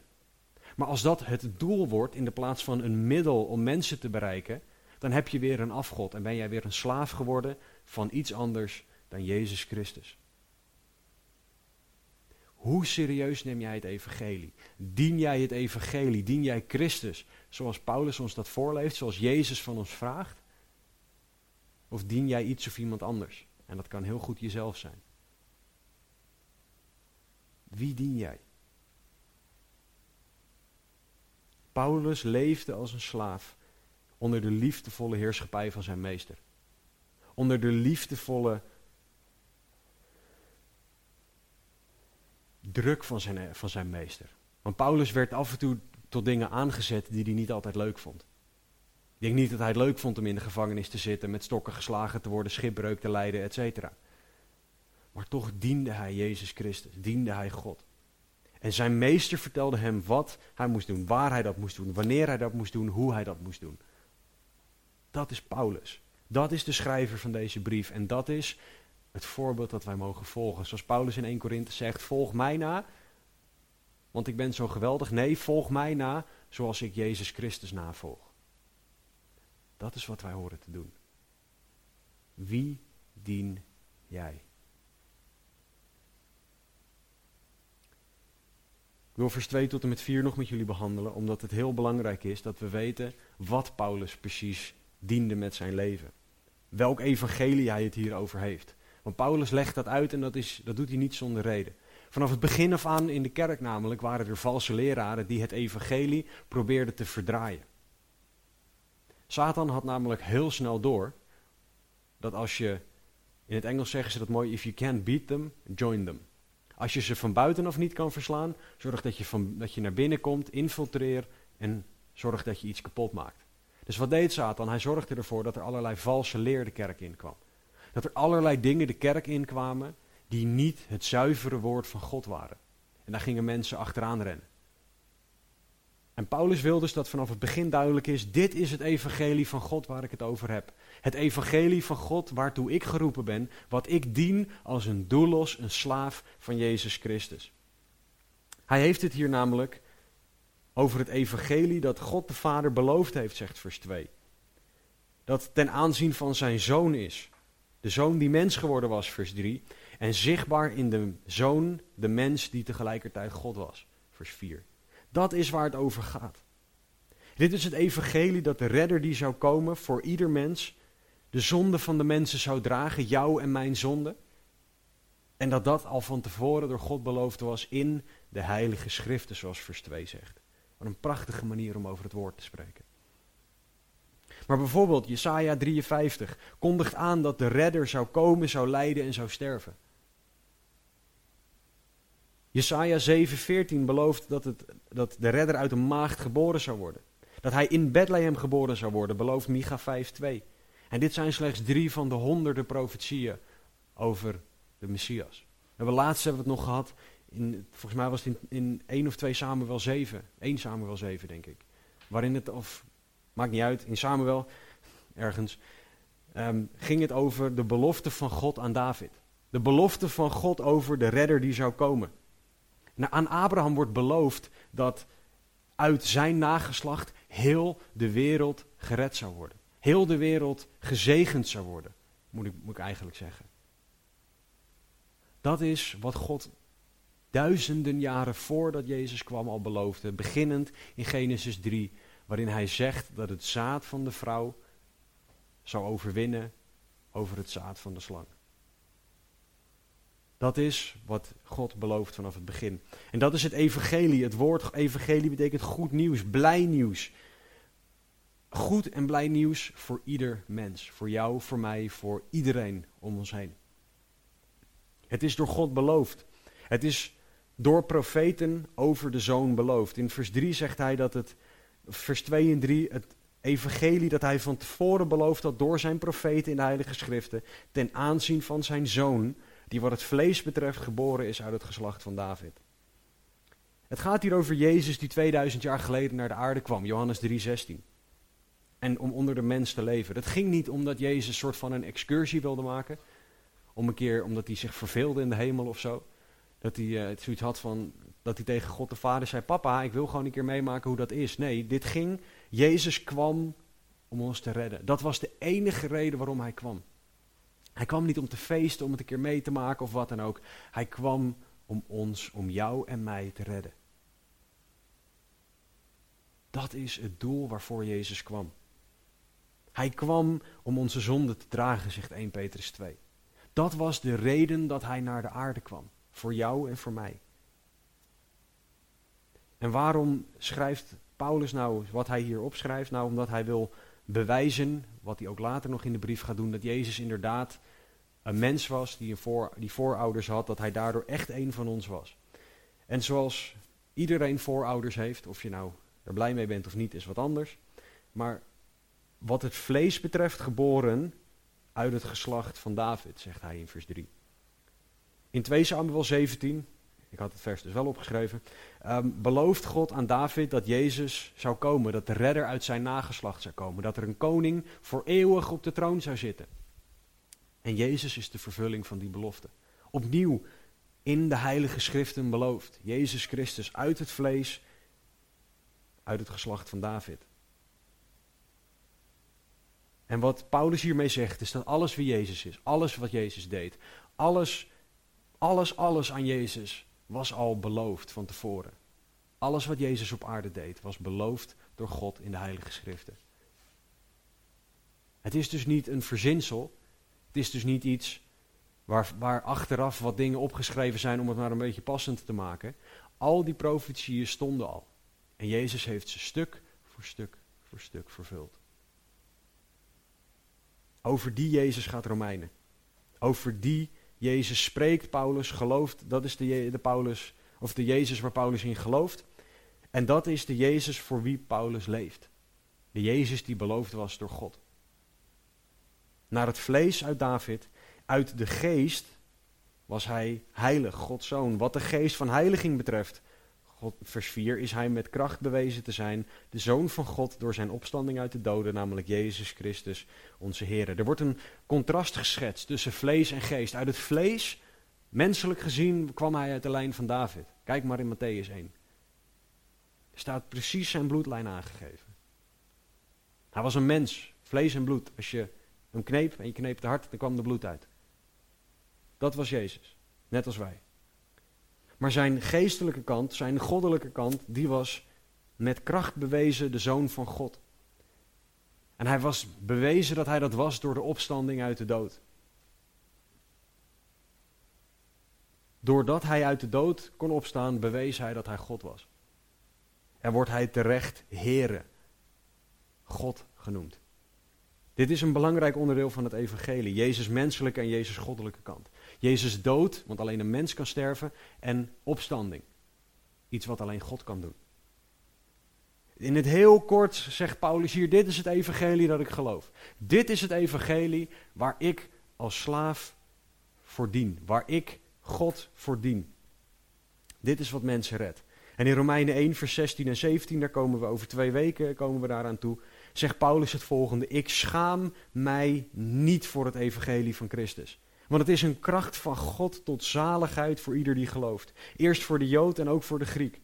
Maar als dat het doel wordt in de plaats van een middel om mensen te bereiken, dan heb je weer een afgod en ben jij weer een slaaf geworden van iets anders dan Jezus Christus. Hoe serieus neem jij het evangelie? Dien jij het evangelie? Dien jij Christus zoals Paulus ons dat voorleeft, zoals Jezus van ons vraagt? Of dien jij iets of iemand anders? En dat kan heel goed jezelf zijn. Wie dien jij? Paulus leefde als een slaaf onder de liefdevolle heerschappij van zijn meester. Onder de liefdevolle druk van zijn, van zijn meester. Want Paulus werd af en toe tot dingen aangezet die hij niet altijd leuk vond. Ik denk niet dat hij het leuk vond om in de gevangenis te zitten, met stokken geslagen te worden, schipbreuk te lijden, etc. Maar toch diende hij Jezus Christus, diende hij God. En zijn meester vertelde hem wat hij moest doen, waar hij dat moest doen, wanneer hij dat moest doen, hoe hij dat moest doen. Dat is Paulus. Dat is de schrijver van deze brief. En dat is het voorbeeld dat wij mogen volgen. Zoals Paulus in 1 Korinthe zegt, volg mij na, want ik ben zo geweldig. Nee, volg mij na, zoals ik Jezus Christus navolg. Dat is wat wij horen te doen. Wie dien jij? Ik wil vers 2 tot en met 4 nog met jullie behandelen, omdat het heel belangrijk is dat we weten wat Paulus precies diende met zijn leven. Welk evangelie hij het hier over heeft. Want Paulus legt dat uit en dat, is, dat doet hij niet zonder reden. Vanaf het begin af aan in de kerk namelijk waren er valse leraren die het evangelie probeerden te verdraaien. Satan had namelijk heel snel door dat als je, in het Engels zeggen ze dat mooi, if you can't beat them, join them. Als je ze van buitenaf niet kan verslaan, zorg dat je, van, dat je naar binnen komt, infiltreer en zorg dat je iets kapot maakt. Dus wat deed Satan? Hij zorgde ervoor dat er allerlei valse leer de kerk inkwam. Dat er allerlei dingen de kerk inkwamen die niet het zuivere woord van God waren. En daar gingen mensen achteraan rennen. En Paulus wil dus dat vanaf het begin duidelijk is: dit is het evangelie van God waar ik het over heb. Het evangelie van God waartoe ik geroepen ben, wat ik dien als een doellos, een slaaf van Jezus Christus. Hij heeft het hier namelijk over het evangelie dat God de Vader beloofd heeft, zegt vers 2. Dat ten aanzien van zijn zoon is. De zoon die mens geworden was, vers 3. En zichtbaar in de zoon, de mens die tegelijkertijd God was, vers 4. Dat is waar het over gaat. Dit is het evangelie dat de redder die zou komen voor ieder mens, de zonde van de mensen zou dragen, jou en mijn zonde. En dat dat al van tevoren door God beloofd was in de heilige schriften, zoals vers 2 zegt. Wat een prachtige manier om over het woord te spreken. Maar bijvoorbeeld Jesaja 53 kondigt aan dat de redder zou komen, zou lijden en zou sterven. Jesaja 7:14 belooft dat, het, dat de redder uit een maagd geboren zou worden. Dat hij in Bethlehem geboren zou worden, belooft Micha 5:2. En dit zijn slechts drie van de honderden profetieën over de Messias. We hebben laatst hebben we het nog gehad, in, volgens mij was het in, in 1 of 2 Samuel 7, 1 Samuel 7 denk ik. Waarin het, of maakt niet uit, in Samuel, ergens, um, ging het over de belofte van God aan David. De belofte van God over de redder die zou komen. Aan Abraham wordt beloofd dat uit zijn nageslacht heel de wereld gered zou worden. Heel de wereld gezegend zou worden, moet ik, moet ik eigenlijk zeggen. Dat is wat God duizenden jaren voordat Jezus kwam al beloofde, beginnend in Genesis 3, waarin hij zegt dat het zaad van de vrouw zou overwinnen over het zaad van de slang. Dat is wat God belooft vanaf het begin. En dat is het evangelie. Het woord evangelie betekent goed nieuws, blij nieuws. Goed en blij nieuws voor ieder mens. Voor jou, voor mij, voor iedereen om ons heen. Het is door God beloofd. Het is door profeten over de zoon beloofd. In vers 3 zegt hij dat het, vers 2 en 3, het, evangelie dat hij van tevoren beloofd had door zijn profeten in de Heilige Schriften, ten aanzien van zijn zoon, die wat het vlees betreft geboren is uit het geslacht van David. Het gaat hier over Jezus die 2000 jaar geleden naar de aarde kwam, Johannes 3:16. En om onder de mens te leven. Het ging niet omdat Jezus een soort van een excursie wilde maken, om een keer omdat hij zich verveelde in de hemel of zo. Dat hij uh, zoiets had van dat hij tegen God de Vader zei: Papa, ik wil gewoon een keer meemaken hoe dat is. Nee, dit ging. Jezus kwam om ons te redden. Dat was de enige reden waarom hij kwam. Hij kwam niet om te feesten, om het een keer mee te maken of wat dan ook. Hij kwam om ons, om jou en mij te redden. Dat is het doel waarvoor Jezus kwam. Hij kwam om onze zonde te dragen, zegt 1 Petrus 2. Dat was de reden dat hij naar de aarde kwam. Voor jou en voor mij. En waarom schrijft Paulus nou wat hij hier opschrijft? Nou, omdat hij wil bewijzen, wat hij ook later nog in de brief gaat doen, dat Jezus inderdaad een mens was die, een voor, die voorouders had, dat hij daardoor echt een van ons was. En zoals iedereen voorouders heeft, of je nou er blij mee bent of niet, is wat anders. Maar wat het vlees betreft, geboren uit het geslacht van David, zegt hij in vers 3. In 2 Samuel 17, ik had het vers dus wel opgeschreven, um, belooft God aan David dat Jezus zou komen, dat de redder uit zijn nageslacht zou komen, dat er een koning voor eeuwig op de troon zou zitten. En Jezus is de vervulling van die belofte. Opnieuw in de heilige schriften beloofd. Jezus Christus uit het vlees, uit het geslacht van David. En wat Paulus hiermee zegt, is dat alles wie Jezus is, alles wat Jezus deed, alles, alles, alles aan Jezus was al beloofd van tevoren. Alles wat Jezus op aarde deed, was beloofd door God in de Heilige Schriften. Het is dus niet een verzinsel. Het is dus niet iets waar, waar achteraf wat dingen opgeschreven zijn om het maar een beetje passend te maken. Al die profetieën stonden al. En Jezus heeft ze stuk voor stuk voor stuk vervuld. Over die Jezus gaat Romeinen. Over die Jezus spreekt Paulus, gelooft, dat is de, de Paulus, of de Jezus waar Paulus in gelooft. En dat is de Jezus voor wie Paulus leeft. De Jezus die beloofd was door God. Naar het vlees uit David, uit de geest was hij heilig, Gods zoon. Wat de geest van heiliging betreft, Vers 4, is hij met kracht bewezen te zijn, de zoon van God door zijn opstanding uit de doden, namelijk Jezus Christus, onze Heer. Er wordt een contrast geschetst tussen vlees en geest. Uit het vlees, menselijk gezien, kwam hij uit de lijn van David. Kijk maar in Matthäus 1. Er staat precies zijn bloedlijn aangegeven. Hij was een mens, vlees en bloed. Als je hem kneep en je kneep de hart, dan kwam er bloed uit. Dat was Jezus, net als wij. Maar zijn geestelijke kant, zijn goddelijke kant, die was met kracht bewezen de zoon van God. En hij was bewezen dat hij dat was door de opstanding uit de dood. Doordat hij uit de dood kon opstaan, bewees hij dat hij God was. En wordt hij terecht Here, God genoemd. Dit is een belangrijk onderdeel van het evangelie. Jezus menselijke en Jezus goddelijke kant. Jezus dood, want alleen een mens kan sterven, en opstanding. Iets wat alleen God kan doen. In het heel kort zegt Paulus hier, dit is het evangelie dat ik geloof. Dit is het evangelie waar ik als slaaf voor dien, waar ik God voor dien. Dit is wat mensen redt. En in Romeinen 1, vers 16 en 17, daar komen we over twee weken komen we daaraan toe, zegt Paulus het volgende. Ik schaam mij niet voor het evangelie van Christus. Want het is een kracht van God tot zaligheid voor ieder die gelooft. Eerst voor de Jood en ook voor de Griek.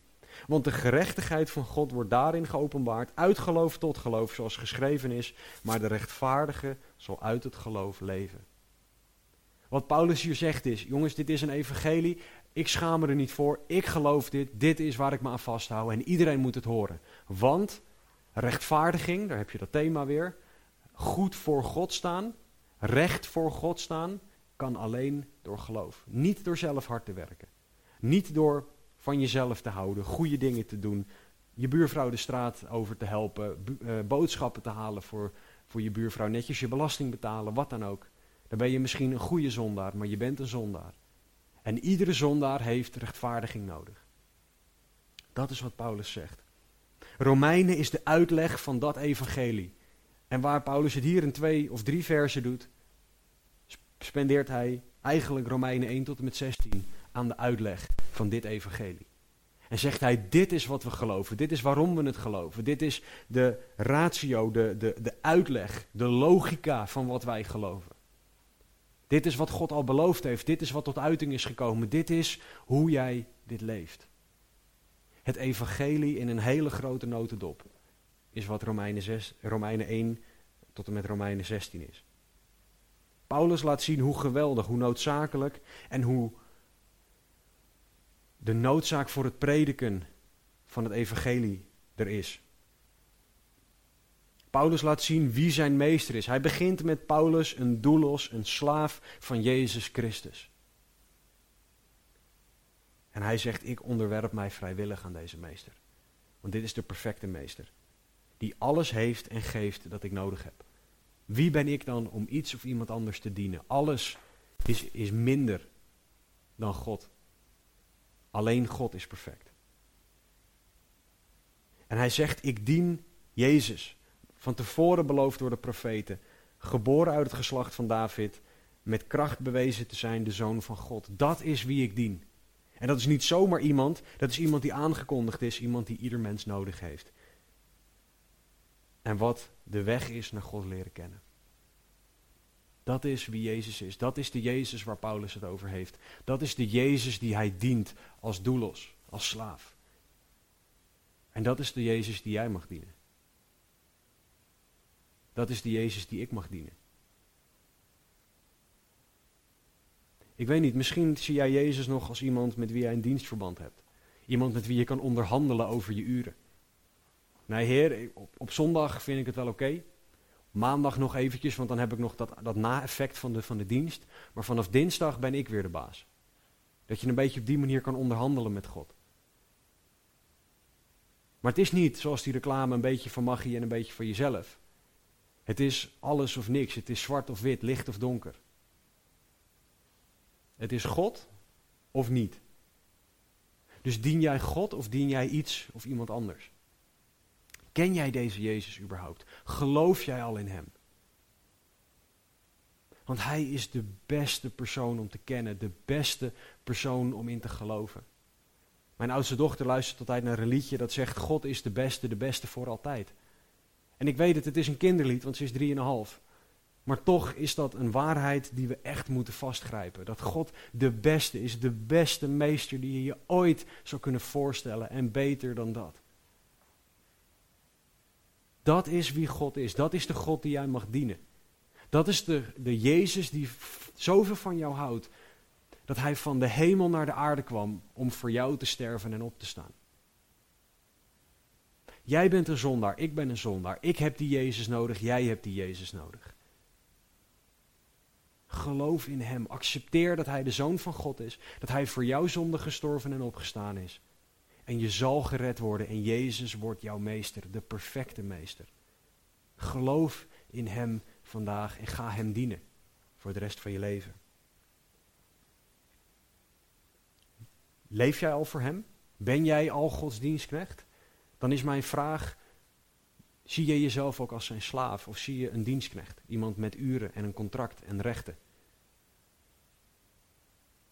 Want de gerechtigheid van God wordt daarin geopenbaard, uit geloof tot geloof, zoals geschreven is, maar de rechtvaardige zal uit het geloof leven. Wat Paulus hier zegt is, jongens, dit is een evangelie, ik schaam me er niet voor, ik geloof dit, dit is waar ik me aan vasthoud en iedereen moet het horen. Want rechtvaardiging, daar heb je dat thema weer, goed voor God staan, recht voor God staan, kan alleen door geloof. Niet door zelf hard te werken. Niet door van jezelf te houden, goede dingen te doen, je buurvrouw de straat over te helpen, uh, boodschappen te halen voor, voor je buurvrouw, netjes je belasting betalen, wat dan ook. Dan ben je misschien een goede zondaar, maar je bent een zondaar. En iedere zondaar heeft rechtvaardiging nodig. Dat is wat Paulus zegt. Romeinen is de uitleg van dat evangelie. En waar Paulus het hier in twee of drie versen doet, spendeert hij eigenlijk Romeinen 1 tot en met 16 aan de uitleg van dit evangelie. En zegt hij, dit is wat we geloven, dit is waarom we het geloven, dit is de ratio, de, de, de uitleg, de logica van wat wij geloven. Dit is wat God al beloofd heeft, dit is wat tot uiting is gekomen, dit is hoe jij dit leeft. Het evangelie in een hele grote notendop is wat Romeinen, 6, Romeinen 1 tot en met Romeinen 16 is. Paulus laat zien hoe geweldig, hoe noodzakelijk en hoe de noodzaak voor het prediken van het evangelie er is. Paulus laat zien wie zijn meester is. Hij begint met Paulus, een doelos, een slaaf van Jezus Christus. En hij zegt, ik onderwerp mij vrijwillig aan deze meester. Want dit is de perfecte meester. Die alles heeft en geeft dat ik nodig heb. Wie ben ik dan om iets of iemand anders te dienen? Alles is, is minder dan God. Alleen God is perfect. En hij zegt, ik dien Jezus. Van tevoren beloofd door de profeten. Geboren uit het geslacht van David. Met kracht bewezen te zijn de zoon van God. Dat is wie ik dien. En dat is niet zomaar iemand. Dat is iemand die aangekondigd is. Iemand die ieder mens nodig heeft. En wat de weg is naar God leren kennen. Dat is wie Jezus is. Dat is de Jezus waar Paulus het over heeft. Dat is de Jezus die hij dient als doelos, als slaaf. En dat is de Jezus die jij mag dienen. Dat is de Jezus die ik mag dienen. Ik weet niet, misschien zie jij Jezus nog als iemand met wie jij een dienstverband hebt. Iemand met wie je kan onderhandelen over je uren. Nee, Heer, op, op zondag vind ik het wel oké. Maandag nog eventjes, want dan heb ik nog dat, dat na-effect van de, van de dienst. Maar vanaf dinsdag ben ik weer de baas. Dat je een beetje op die manier kan onderhandelen met God. Maar het is niet zoals die reclame een beetje van magie en een beetje van jezelf. Het is alles of niks. Het is zwart of wit, licht of donker. Het is God of niet. Dus dien jij God of dien jij iets of iemand anders? Ken jij deze Jezus überhaupt? Geloof jij al in Hem? Want Hij is de beste persoon om te kennen, de beste persoon om in te geloven. Mijn oudste dochter luistert altijd naar een liedje dat zegt: God is de beste, de beste voor altijd. En ik weet het, het is een kinderlied, want ze is drieënhalf. Maar toch is dat een waarheid die we echt moeten vastgrijpen. Dat God de beste is, de beste meester die je je ooit zou kunnen voorstellen en beter dan dat. Dat is wie God is. Dat is de God die jij mag dienen. Dat is de, de Jezus die zoveel van jou houdt. Dat hij van de hemel naar de aarde kwam om voor jou te sterven en op te staan. Jij bent een zondaar, ik ben een zondaar. Ik heb die Jezus nodig, jij hebt die Jezus nodig. Geloof in Hem. Accepteer dat Hij de Zoon van God is. Dat Hij voor jouw zonde gestorven en opgestaan is. En je zal gered worden en Jezus wordt jouw meester, de perfecte meester. Geloof in Hem vandaag en ga Hem dienen voor de rest van je leven. Leef jij al voor Hem? Ben jij al Gods dienstknecht? Dan is mijn vraag, zie je jezelf ook als zijn slaaf of zie je een dienstknecht? Iemand met uren en een contract en rechten?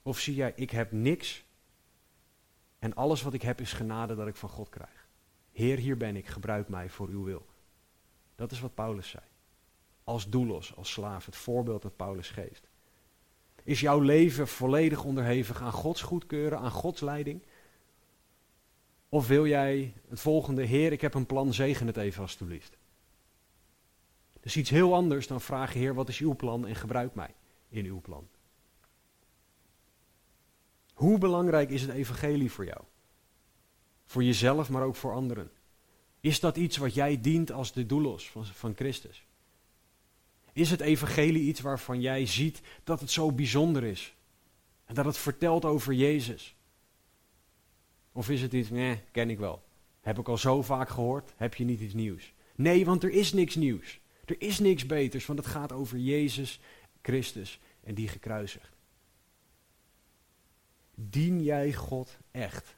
Of zie jij, ik heb niks en alles wat ik heb is genade dat ik van God krijg. Heer, hier ben ik, gebruik mij voor uw wil. Dat is wat Paulus zei. Als doelos, als slaaf, het voorbeeld dat Paulus geeft. Is jouw leven volledig onderhevig aan Gods goedkeuren, aan Gods leiding? Of wil jij het volgende, Heer, ik heb een plan, zegen het even alstublieft. Is iets heel anders dan vragen, Heer, wat is uw plan en gebruik mij in uw plan. Hoe belangrijk is het evangelie voor jou? Voor jezelf, maar ook voor anderen. Is dat iets wat jij dient als de doelos van, Christus? Is het evangelie iets waarvan jij ziet dat het zo bijzonder is? En dat het vertelt over Jezus? Of is het iets, nee, ken ik wel. Heb ik al zo vaak gehoord, heb je niet iets nieuws? Nee, want er is niks nieuws. Er is niks beters, want het gaat over Jezus Christus en die gekruisigd. Dien jij God echt?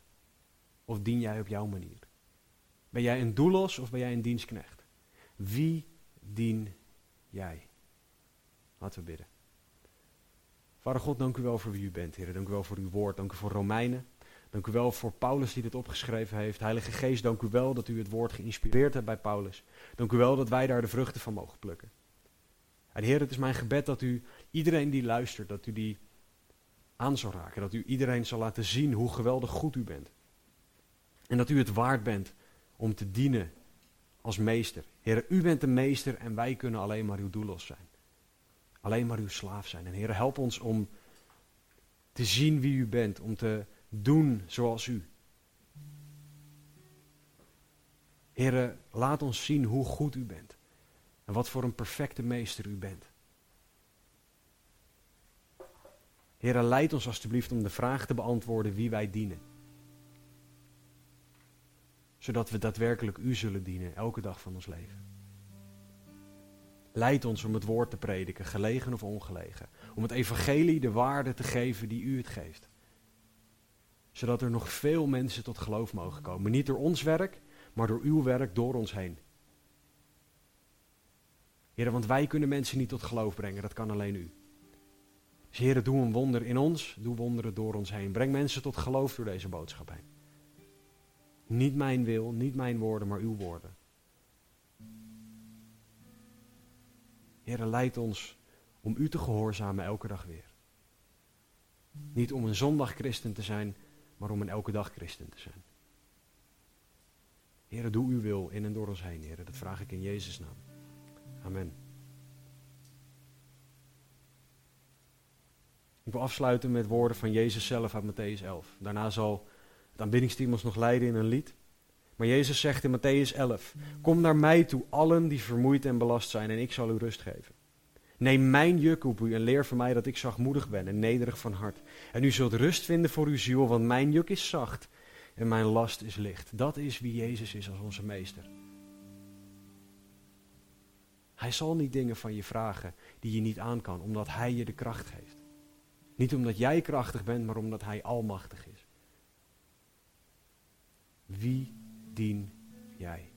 Of dien jij op jouw manier? Ben jij een doelos of ben jij een dienstknecht? Wie dien jij? Laten we bidden. Vader God, dank u wel voor wie u bent, Heer. Dank u wel voor uw woord. Dank u voor Romeinen. Dank u wel voor Paulus die dit opgeschreven heeft. Heilige Geest, dank u wel dat u het woord geïnspireerd hebt bij Paulus. Dank u wel dat wij daar de vruchten van mogen plukken. En Heer, het is mijn gebed dat u iedereen die luistert, dat u die aan raken. Dat u iedereen zal laten zien hoe geweldig goed u bent. En dat u het waard bent om te dienen als meester. Heer, u bent de meester en wij kunnen alleen maar uw doelos zijn. Alleen maar uw slaaf zijn. En Heer, help ons om te zien wie u bent, om te doen zoals u. Heer, laat ons zien hoe goed u bent. En wat voor een perfecte meester u bent. Heer, leid ons alstublieft om de vraag te beantwoorden wie wij dienen. Zodat we daadwerkelijk u zullen dienen elke dag van ons leven. Leid ons om het woord te prediken, gelegen of ongelegen. Om het evangelie de waarde te geven die u het geeft. Zodat er nog veel mensen tot geloof mogen komen. Niet door ons werk, maar door uw werk door ons heen. Heren, want wij kunnen mensen niet tot geloof brengen, dat kan alleen u. Dus heren, doe een wonder in ons, doe wonderen door ons heen. Breng mensen tot geloof door deze boodschap heen. Niet mijn wil, niet mijn woorden, maar uw woorden. Heren, leid ons om u te gehoorzamen elke dag weer. Niet om een zondag christen te zijn, maar om een elke dag christen te zijn. Heren, doe uw wil in en door ons heen, heren. Dat vraag ik in Jezus' naam. Amen. Ik wil afsluiten met woorden van Jezus zelf uit Matthäus 11. Daarna zal het aanbiddingsteam ons nog leiden in een lied. Maar Jezus zegt in Matthäus 11: Kom naar mij toe, allen die vermoeid en belast zijn, en ik zal u rust geven. Neem mijn juk op u en leer van mij dat ik zachtmoedig ben en nederig van hart. En u zult rust vinden voor uw ziel, want mijn juk is zacht en mijn last is licht. Dat is wie Jezus is als onze meester. Hij zal niet dingen van je vragen die je niet aan kan, omdat Hij je de kracht geeft. Niet omdat jij krachtig bent, maar omdat Hij almachtig is. Wie dien jij?